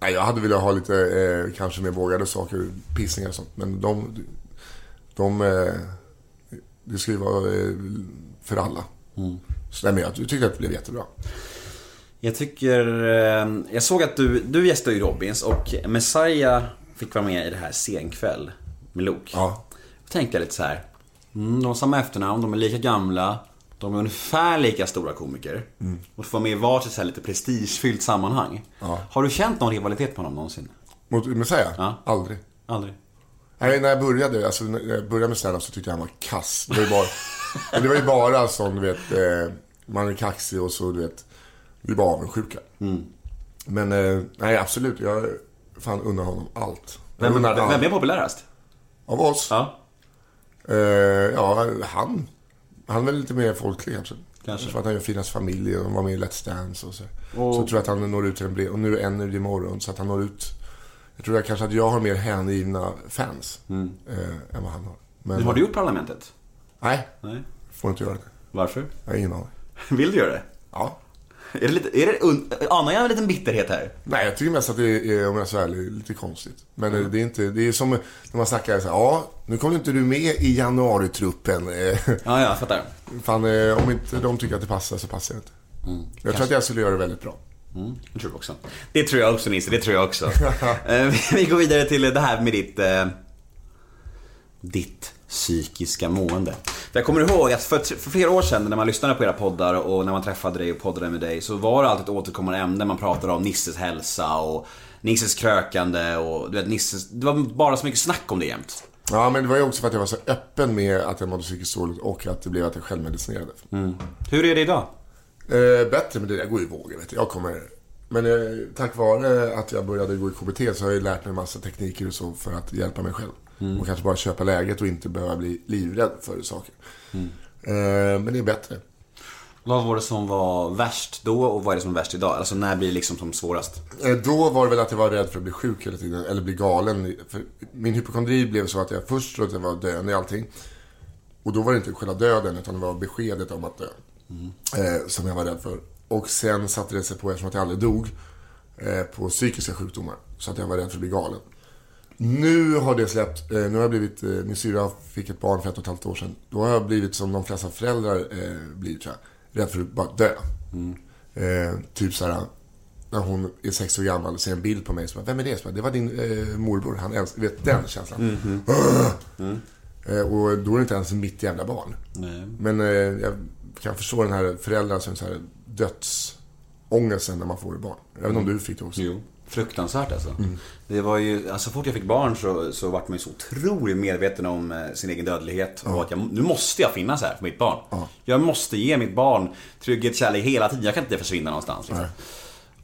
Nej, jag hade velat ha lite, eh, kanske mer vågade saker, pissningar och sånt. Men de, de, eh, det ju vara eh, för alla. Mm. Så nej, men jag tyckte att det blev jättebra. Jag tycker... eh, Jag såg att du, du gästade ju Robins och Messiah fick vara med i det här Senkväll med Luke. Ja. Då tänkte jag lite så här. Mm, de har samma efternamn, de är lika gamla. De är ungefär lika stora komiker. Mm. Och får vara med i varsitt så här lite prestigefyllt sammanhang. Ja. Har du känt någon rivalitet med honom någonsin? Mot Messiah? Ja. Aldrig. Aldrig? Nej, när jag började, alltså, när jag började med stand så tyckte jag han var kass. Det var bara, [LAUGHS] men det var ju bara sån, du vet, eh, man är kaxig och så, du vet, vi bara avundsjuka. Mm. Men, eh, nej absolut, jag fan unnar honom allt. Jag Vem, unnar vem, allt. vem är populärast? Av oss? Ja. Eh, ja, han. Han är väl lite mer folklig kanske. Kanske. Jag tror att han gör Finans familj och var med i Let's Dance och så. Och- Så jag tror att han når ut till en bred... Och nu är Energy imorgon, så att han når ut... Jag tror att kanske att jag har mer hängivna fans eh, än vad han har. Men, Men har du gjort Parlamentet? Nej, Nej. får inte göra det. Varför? Jag har ingen aning. [LAUGHS] Vill du göra det? Ja. Är det lite, är det, anar jag en liten bitterhet här? Nej, jag tycker mest att det är, om jag är så ärlig, lite konstigt. Men eh, det är inte... Det är som när man snackar så här, ja, nu kommer inte du med i januaritruppen. [LAUGHS] Ja, ja, fattar. Fan, eh, om inte de tycker att det passar så passar det inte. Jag tror att jag skulle göra det väldigt bra. Mm, det tror jag också. Det tror jag också Nisse, det tror jag också. [LAUGHS] Eh, vi- vi går vidare till det här med ditt... Eh, ditt psykiska mående. Jag kommer ihåg att för, för flera år sedan när man lyssnade på era poddar och när man träffade dig och poddade med dig så var det alltid ett återkommande ämne. Man pratade om Nisses hälsa och Nisses krökande och du vet Nisses... Det var bara så mycket snack om det jämt. Ja, men det var ju också för att jag var så öppen med att jag mådde psykiskt dåligt och att det blev att jag självmedicinerade. Hur är det idag? Eh, bättre, men det där går ju i vågor. Jag kommer... Men eh, tack vare att jag började gå i KBT så har jag ju lärt mig en massa tekniker och så för att hjälpa mig själv. Och kanske bara köpa läget och inte behöva bli livrädd för saker. Eh, men det är bättre. Vad var det som var värst då och vad är det som är värst idag? Alltså när blir det liksom som svårast? Eh, Då var det väl att jag var rädd för att bli sjuk hela tiden, eller bli galen. För min hypokondri blev så att jag först trodde att jag var döende i allting. Och då var det inte själva döden, utan det var beskedet om att dö. Eh, som jag var rädd för. Och sen satte det sig på, eftersom att jag aldrig dog, eh, på psykiska sjukdomar. Så att jag var rädd för att bli galen. Nu har det släppt. Eh, nu har jag blivit, eh, min syra fick ett barn för ett och ett halvt år sedan. Då har jag blivit som de flesta föräldrar eh, blir, tror jag. Rädd för att bara dö. Eh, typ såhär, när hon är sex år gammal och ser en bild på mig. Så bara, Vem är det? Så bara, det var din eh, morbror. Han älskar, vet den känslan. Eh, och då är det inte ens mitt jävla barn. Nej. Men jag kan förstå den här föräldrar som så här dödsångesten när man får ett barn. Jag vet inte om du fick det också. Jo. Fruktansvärt alltså. Det var ju, alltså så fort jag fick barn så, så vart man ju så otroligt medveten om eh, sin egen dödlighet. Och att jag, nu måste jag finnas här för mitt barn. Jag måste ge mitt barn trygghet, kärlek hela tiden. Jag kan inte försvinna någonstans. Liksom.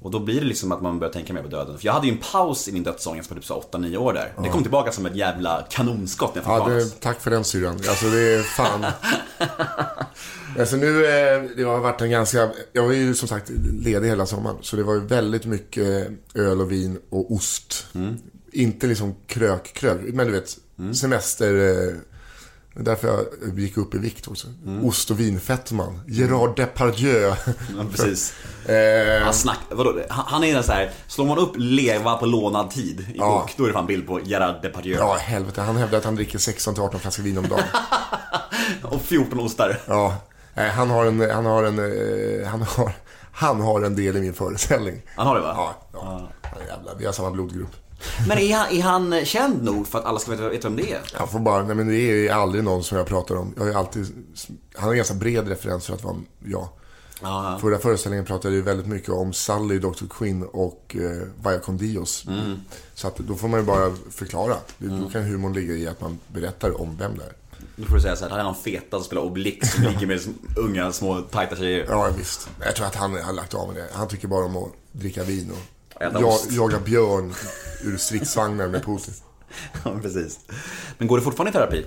Och då blir det liksom att man börjar tänka mer på döden. För jag hade ju en paus i min dödsångest på typ så 8-9 år där. Det kom tillbaka som ett jävla kanonskott när jag fick Ja, barn. det, tack för den syrran. Alltså det är fan. [LAUGHS] alltså nu, eh, det har varit en ganska, jag var ju som sagt ledig hela sommaren. Så det var ju väldigt mycket öl och vin och ost. Inte liksom krök, krök, men du vet, semester. Eh, det är därför jag gick upp i vikt också. Ost och vinfettman. Gerard Depardieu. [LAUGHS] Ja, precis. [LAUGHS] eh, Han, snack, vadå, han, han är den så här, slår man upp leva på lånad tid i Ja. bok, då är det fan bild på Gerard Depardieu. ja, helvete. Han hävdar att han dricker 16-18 flaskor vin om dagen. [LAUGHS] Och 14 ostar. Ja, nej, han har en, han har en, eh, han har, han har en del i min föreställning. Han har det va? Ja, ja. Han är jävla, vi har samma blodgrupp. Men är han, är han känd nog för att alla ska veta, veta vem det är? Jag får bara, nej men det är aldrig någon som jag pratar om. Jag är alltid, han har en ganska bred referens för att vara jag. Ja, Förra föreställningen pratade jag väldigt mycket om Sally, Dr. Quinn och eh, Vaya con Dios. Mm. Så att då får man ju bara förklara. Då kan humorn ligga i att man berättar om vem det är. Då får du säga så här, han är någon feta som spelar Obelix som [LAUGHS] ligger med unga små tajta tjejer. Ja, visst. Jag tror att han har lagt av med det. Han tycker bara om att dricka vin och Äta ja, ost. [LAUGHS] jaga björn ur stridsvagnar med Putin. Ja, precis. Men går det fortfarande i terapi?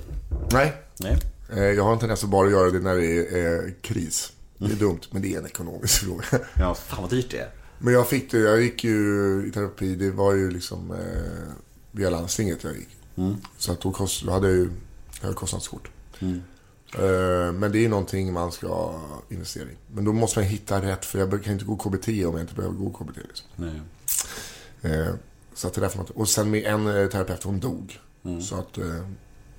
Nej, Nej. eh, jag har en tendens att bara göra det när det är eh, kris. Det är dumt, men det är en ekonomisk [LAUGHS] fråga. Ja, fan vad dyrt det är. Men jag fick det, jag gick ju i terapi, det var ju liksom eh, via landstinget jag gick. Så att då, kost, då hade jag ju högkostnadskort. Eh, men det är någonting man ska investera i. Men då måste man hitta rätt, för jag kan inte gå KBT om jag inte behöver gå KBT. Liksom. Nej. Eh, så att det är därför man, och sen med en eh, terapeut, hon dog. Mm. Så att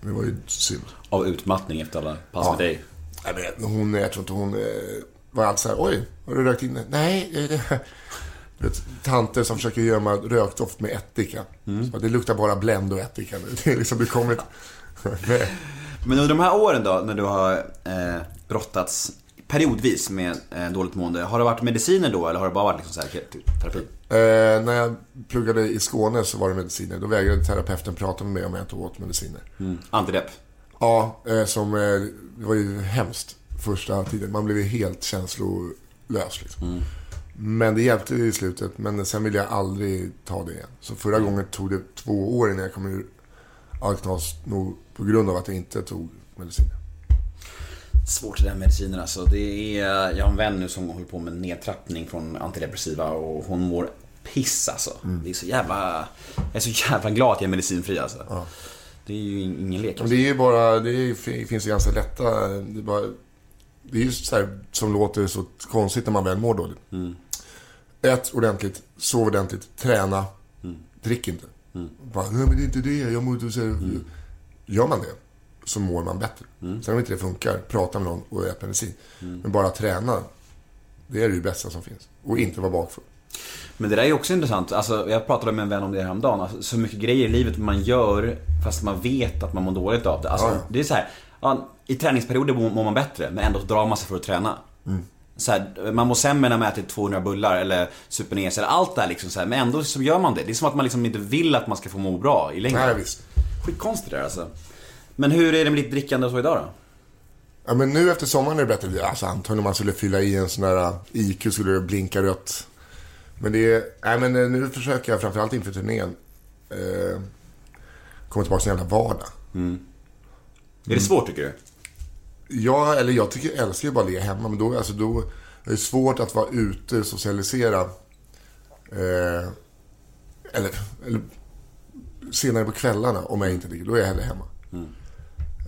det var ju synd. Av utmattning efter alla pass med dig. Nej, men hon, jag tror inte hon var alltid så här, oj, har du rökt in? Nej, [LAUGHS] det det. Tanter som försöker gömma rökdoft med ättika. Mm. Så det luktar bara Blend och ättika nu. [LAUGHS] Det är liksom, det kommit... Nej. Men under de här åren då, när du har eh, brottats periodvis med eh, dåligt mående. Har det varit mediciner då eller har det bara varit liksom så här, typ, terapi? Eh, när jag pluggade i Skåne så var det mediciner. Då vägrade terapeuten prata med mig om jag inte åt mediciner. Mm. Antidepp? Ja, eh, som, eh, det var ju hemskt första tiden. Man blev ju helt känslolös. Liksom. Men det hjälpte i slutet. Men sen ville jag aldrig ta det igen. Så förra gången tog det två år innan jag kom ur alknas. Nog på grund av att jag inte tog mediciner. Svårt det där med mediciner alltså. Det är, jag har en vän nu som håller på med nedtrappning från antidepressiva och hon mår piss alltså. Det är så jävla... Jag är så jävla glad att jag är medicinfri alltså. Det är ju ingen lek. Men det är ju bara, det är, finns ju ganska lätta, det är, bara, det är ju så här som låter så konstigt när man väl mår dåligt. Mm. Ät ordentligt, sov ordentligt, träna, drick inte. Mm. Bara, nej men det är inte det, jag mår inte så här. Gör man det, så mår man bättre. Mm. Sen om inte det funkar, prata med någon och ät medicin. Men bara träna, det är det bästa som finns. Och inte vara bakfull. Men det där är också intressant. Alltså, jag pratade med en vän om det häromdagen. Alltså, så mycket grejer i livet man gör fast man vet att man mår dåligt av det. Alltså, Ja. Det är så här, ja, I träningsperioder mår man bättre men ändå drar man sig för att träna. Mm. Så här, man mår sämre när man äter 200 bullar eller super eller allt det här liksom så här, Men ändå så gör man det. Det är som att man liksom inte vill att man ska få må bra i längden. Nej, visst. Skitkonstigt det där alltså. Men hur är det med ditt drickande och så idag då? Ja, men nu efter sommaren är det bättre. Alltså antagligen om man skulle fylla i en sån där uh, IQ skulle det blinka rött. Men det är, nej men eh, nu försöker jag framförallt inför turnén eh, komma tillbaka till en jävla vardag. Är det svårt tycker du? Ja, eller jag tycker, jag älskar ju bara att ligga hemma. Men då, alltså då är det svårt att vara ute, socialisera. Eh, eller, eller senare på kvällarna om jag inte dricker. Då är jag hellre hemma.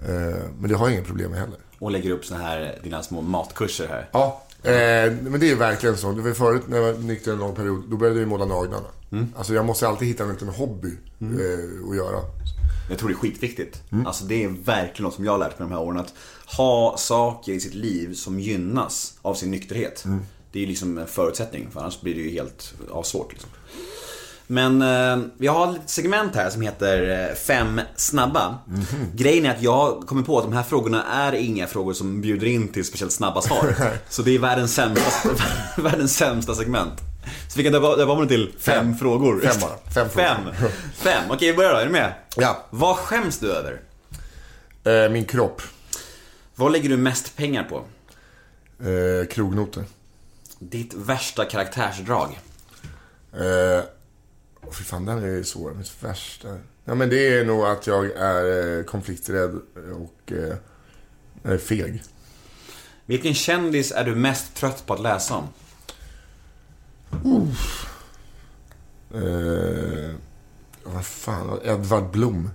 Eh, men det har jag inga problem med heller. Och lägger upp såna här, dina små matkurser här. Ja, eh, men det är verkligen så. Det var förut när jag var nykter en lång period, då började jag måla naglarna. Alltså jag måste alltid hitta en liten hobby eh, att göra. Jag tror det är skitviktigt. Alltså det är verkligen något som jag har lärt mig de här åren. Att ha saker i sitt liv som gynnas av sin nykterhet. Det är ju liksom en förutsättning, för annars blir det ju helt avsvårt. Liksom. Men eh, vi har ett segment här som heter eh, Fem snabba. Grejen är att jag kommer på att de här frågorna är inga frågor som bjuder in till speciellt snabba svar. [LAUGHS] Så det är världens sämsta, [LAUGHS] världens sämsta segment. Så vi kan döpa om det till fem, Fem. frågor. Fem bara. Fem frågor. Fem. Fem. Okej, vi börjar då. Är du med? Ja. Vad skäms du över? Eh, min kropp. Vad lägger du mest pengar på? Eh, krognoter. Ditt värsta karaktärsdrag? Eh, fy fan, den är svår. Mitt värsta. Ja, men det är nog att jag är eh, konflikträdd och eh, feg. Vilken kändis är du mest trött på att läsa om? Eh, vad fan, Edvard Blom.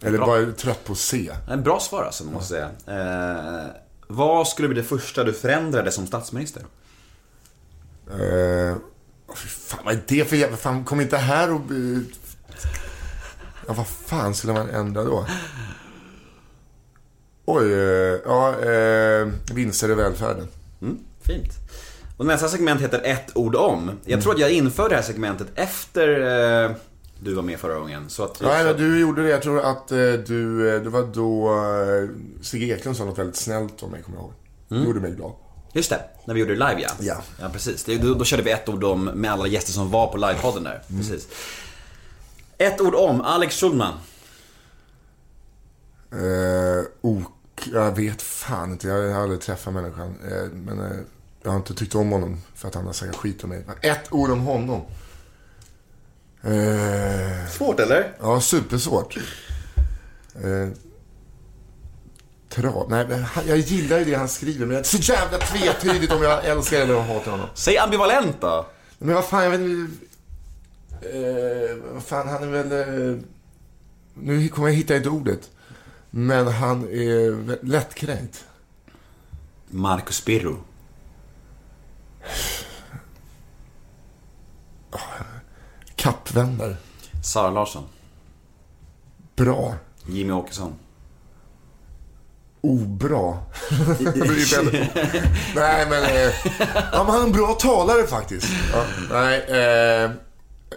Eller Bra. bara trött på att se. En bra svar alltså, måste jag säga. Eh, vad skulle bli det första du förändrade som statsminister? Eh, fy fan, vad är det för jävla... Fan, kom inte här och... Ja, vad fan skulle man ändra då? Oj, eh, ja, eh, vinster i välfärden. Mm, fint. Och nästa segment heter ett ord om. Jag tror att jag införde det här segmentet efter eh, du var med förra gången. Så att Nej, men du gjorde det. Jag tror att eh, du, eh, det var då eh, Sigge Eklund sa något väldigt snällt om mig, kommer jag ihåg. Det gjorde mig glad. Just det, när vi gjorde det live ja. Ja. Ja, precis. Det, då, då körde vi ett ord om med alla gäster som var på livepodden där. Precis. Ett ord om Alex Schulman. Eh, ok, jag vet fan inte. Jag har aldrig träffat människan. Eh, men eh, jag har inte tyckt om honom för att han har sagt skit om mig. Ett ord om honom. Eh, Svårt eller? ja, supersvårt. Eh, trav. Nej, jag gillar ju det han skriver. Men det är så jävla tvetydigt om jag älskar eller hatar honom. Säg ambivalent då. Men vad fan, jag vet inte. Eh, vad fan, han är väl... Eh, nu kommer jag hitta inte ordet. Men han är lättkränkt. Marcus Birro. Kappvändare. Sara Larsson. Bra. Jimmy Åkesson. Obra. [LAUGHS] [LAUGHS] Nej, men... Eh, ja, men han är en bra talare faktiskt. Ja, nej, eh,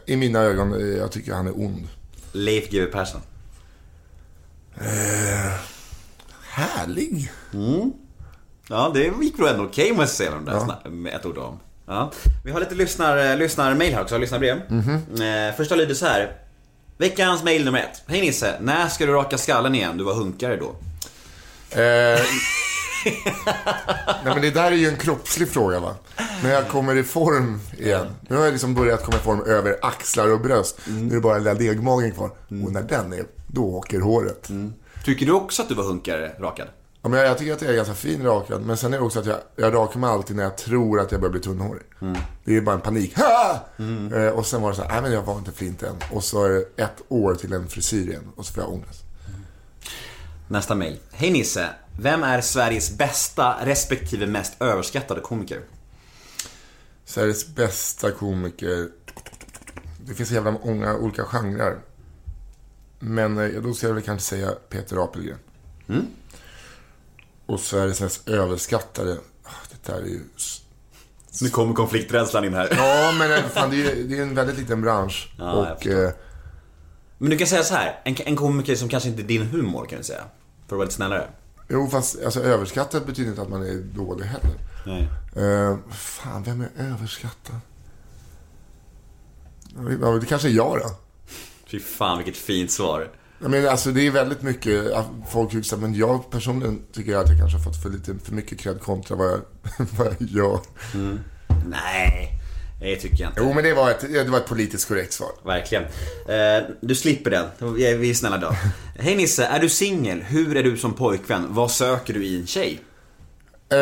i mina ögon, eh, jag tycker han är ond. Leif GW Persson. Eh, härlig. Mm. Ja, det gick nog ändå okej måste jag säga de där sna- med ett ord om. Ja. Vi har lite lyssnar, eh, lyssnarmail här också, lyssnarbrev. Mhm. Eh, första lyder så här. Veckans mail nummer ett. Hej Nisse, när ska du raka skallen igen? Du var hunkare då. Eh, nej, men det där är ju en kroppslig fråga va. När jag kommer i form igen. Nu har jag liksom börjat komma i form över axlar och bröst. Nu är det bara den där legmagen kvar. Och när den är, då åker håret. Tycker du också att du var hunkare rakad? Ja, men jag, jag tycker att jag är ganska fin rakad. Men sen är det också att jag, jag rakar mig alltid när jag tror att jag börjar bli tunnhårig. Det är bara en panik. Ha! Eh, och sen var det så här, nej men jag var inte flint än. Och så är det ett år till en frisyr igen. Och så får jag ångest. Nästa mail. Hej Nisse, vem är Sveriges bästa respektive mest överskattade komiker? Sveriges bästa komiker. Det finns så jävla många olika genrer. Men eh, då ska jag väl kanske säga Peter Apelgren. Mm. Och Sveriges mest överskattade. ah, Det där är ju... Nu kommer konflikträdslan in här. Ja, men eh, fan, det, är, det är en väldigt liten bransch. Ja, jag och förstår. eh, Men du kan säga så här, en, en komiker som kanske inte är din humor kan du säga. För att vara lite snällare. Jo, fast alltså, överskattad betyder inte att man är dålig heller. Nej. Eh, fan, vem är överskattad? Ja, det kanske är jag då. Fy fan vilket fint svar. Jag menar, alltså det är väldigt mycket, folk tycker men jag personligen tycker att jag kanske har fått för lite, för mycket cred kontra vad jag, [LAUGHS] vad jag gör. Nej, det tycker jag inte. Jo, men det var ett, det var ett politiskt korrekt svar. Verkligen. Eh, du slipper den. Vi är, snälla då. [LAUGHS] Hej Nisse, är du singel? Hur är du som pojkvän? Vad söker du i en tjej? Eh,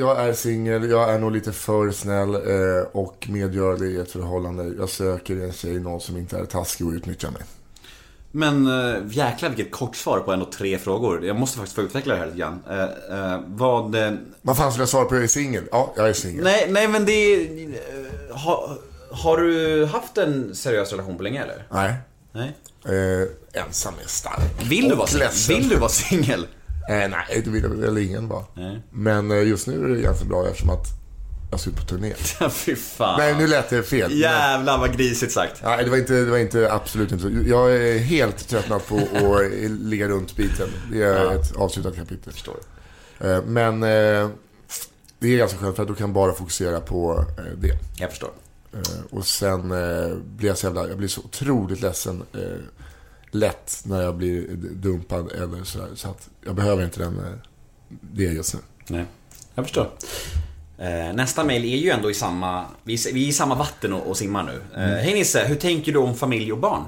jag är singel, jag är nog lite för snäll eh, och medgörlig i ett förhållande. Jag söker en tjej, någon som inte är taskig och utnyttjar mig. Men äh, jäklar vilket kort svar på ändå tre frågor. Jag måste faktiskt få utveckla det här lite grann. Eh, eh, vad... Vad fan skulle jag svara på? Jag är singel? Ja, jag är singel. nej, nej men det är... ha, har du haft en seriös relation på länge eller? Nej. Nej. Eh, ensam är stark. Vill du vara. Vill du vara singel? Eh, nej, det vill väl ingen vara. Nej. Men eh, just nu är det ganska bra eftersom att jag ska ut på turné. [LAUGHS] Fy fan. Nej, nu lät det fel. Jävlar vad grisigt sagt. Nej, det var, inte, det var inte absolut inte så. Jag är helt tröttnat på att [LAUGHS] ligga runt biten. Det är Ja. ett avslutat kapitel. Förstår. Eh, Men eh, det är ganska skönt för att då kan bara fokusera på eh, det. Jag förstår. Eh, Och sen eh, blir jag så jävla, jag blir så otroligt ledsen lätt när jag blir dumpad eller sådär. Så att jag behöver inte den, det just nu. Nej, jag förstår. Nästa mail är ju ändå i samma, vi är, i samma vatten och, och simmar nu. Mm. Hej Nisse, hur tänker du om familj och barn?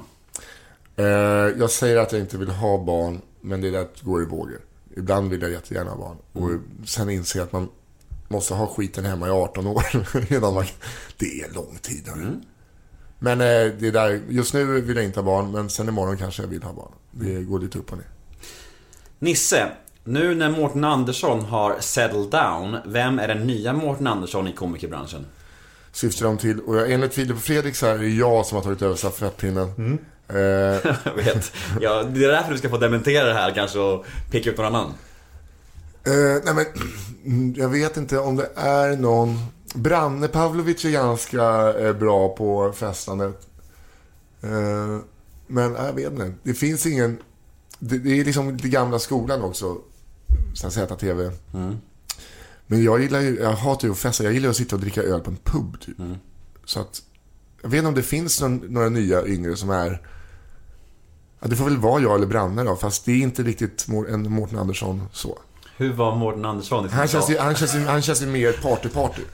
Jag säger att jag inte vill ha barn, men det är att går i vågor. Ibland vill jag jättegärna ha barn. Och sen inser jag att man måste ha skiten hemma i 18 år [LAUGHS] innan man... Det är lång tid. hörru. Men eh, det är där, just nu vill jag inte ha barn, men sen imorgon kanske jag vill ha barn. Det går lite upp och ner. Nisse, nu när Mårten Andersson har settled down, vem är den nya Mårten Andersson i komikerbranschen? Syftar de till, och enligt Filip och Fredrik så är det jag som har tagit över stafettpinnen. Eh, [LAUGHS] Jag vet. Ja, det är därför du ska få dementera det här kanske och peka ut någon annan. Eh, nej men, mm, [CLEARS THROAT] jag vet inte om det är någon... Branne Pavlovic är ganska eh, bra på festandet. Eh, men jag vet inte. Det finns ingen... Det, det är liksom den gamla skolan också. Sen ZTV. Men jag gillar ju, jag hatar ju att festa. Jag gillar att sitta och dricka öl på en pub typ. Så att, jag vet inte om det finns någon, några nya yngre som är... Ja, det får väl vara jag eller Branne då, fast det är inte riktigt en Mårten Andersson så. Hur var Mårten Andersson i Han känns, ju, han, känns ju, han känns ju mer party-party. [LAUGHS]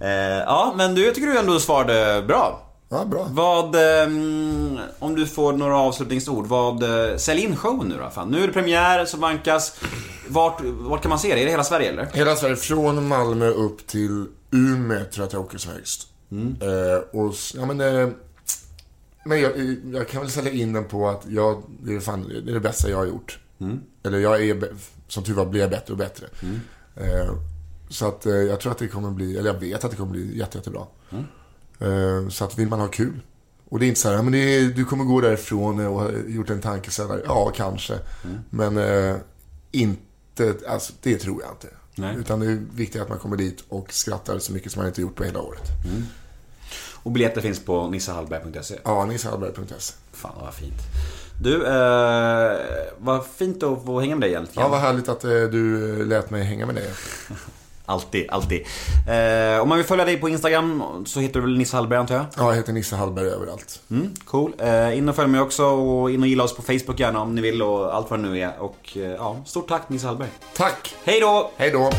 Eh, ja, men du, jag tycker du ändå svarade bra. Ja, bra. Vad, ehm, om du får några avslutningsord, vad, eh, sälj in showen nu då. Fan. Nu är det premiär som vankas. Vart, vart kan man se det? Är det hela Sverige eller? Hela Sverige, från Malmö upp till Umeå tror jag att jag åker som högst. Eh, och, ja men... Eh, men jag, jag kan väl sälja in den på att jag, det är, fan, det är det bästa jag har gjort. Eller jag är, som tur var, jag bättre och bättre. Eh, så att eh, jag tror att det kommer bli, eller jag vet att det kommer bli jätte, jättebra. Eh, så att vill man ha kul, Och det är inte så här, men är, du kommer gå därifrån och ha gjort en tankeställare. Ja, kanske. Men eh, inte, alltså det tror jag inte. Nej. Utan det är viktigt att man kommer dit och skrattar så mycket som man inte gjort på hela året. Och biljetter finns på nissahallberg.se. Ja, nissahallberg.se. Fan vad fint. Du, eh, vad fint att få hänga med dig igen lite Ja, vad härligt att eh, du eh, lät mig hänga med dig. [LAUGHS] Alltid, alltid. Eh, om man vill följa dig på Instagram så heter du väl Nisse Hallberg antar jag? Ja, jag heter Nisse Hallberg överallt. Mm, cool. Eh, in och följ mig också och in och gilla oss på Facebook gärna om ni vill och allt vad det nu är. Och eh, ja, stort tack Nisse Hallberg. Tack! Hej då! Hej då!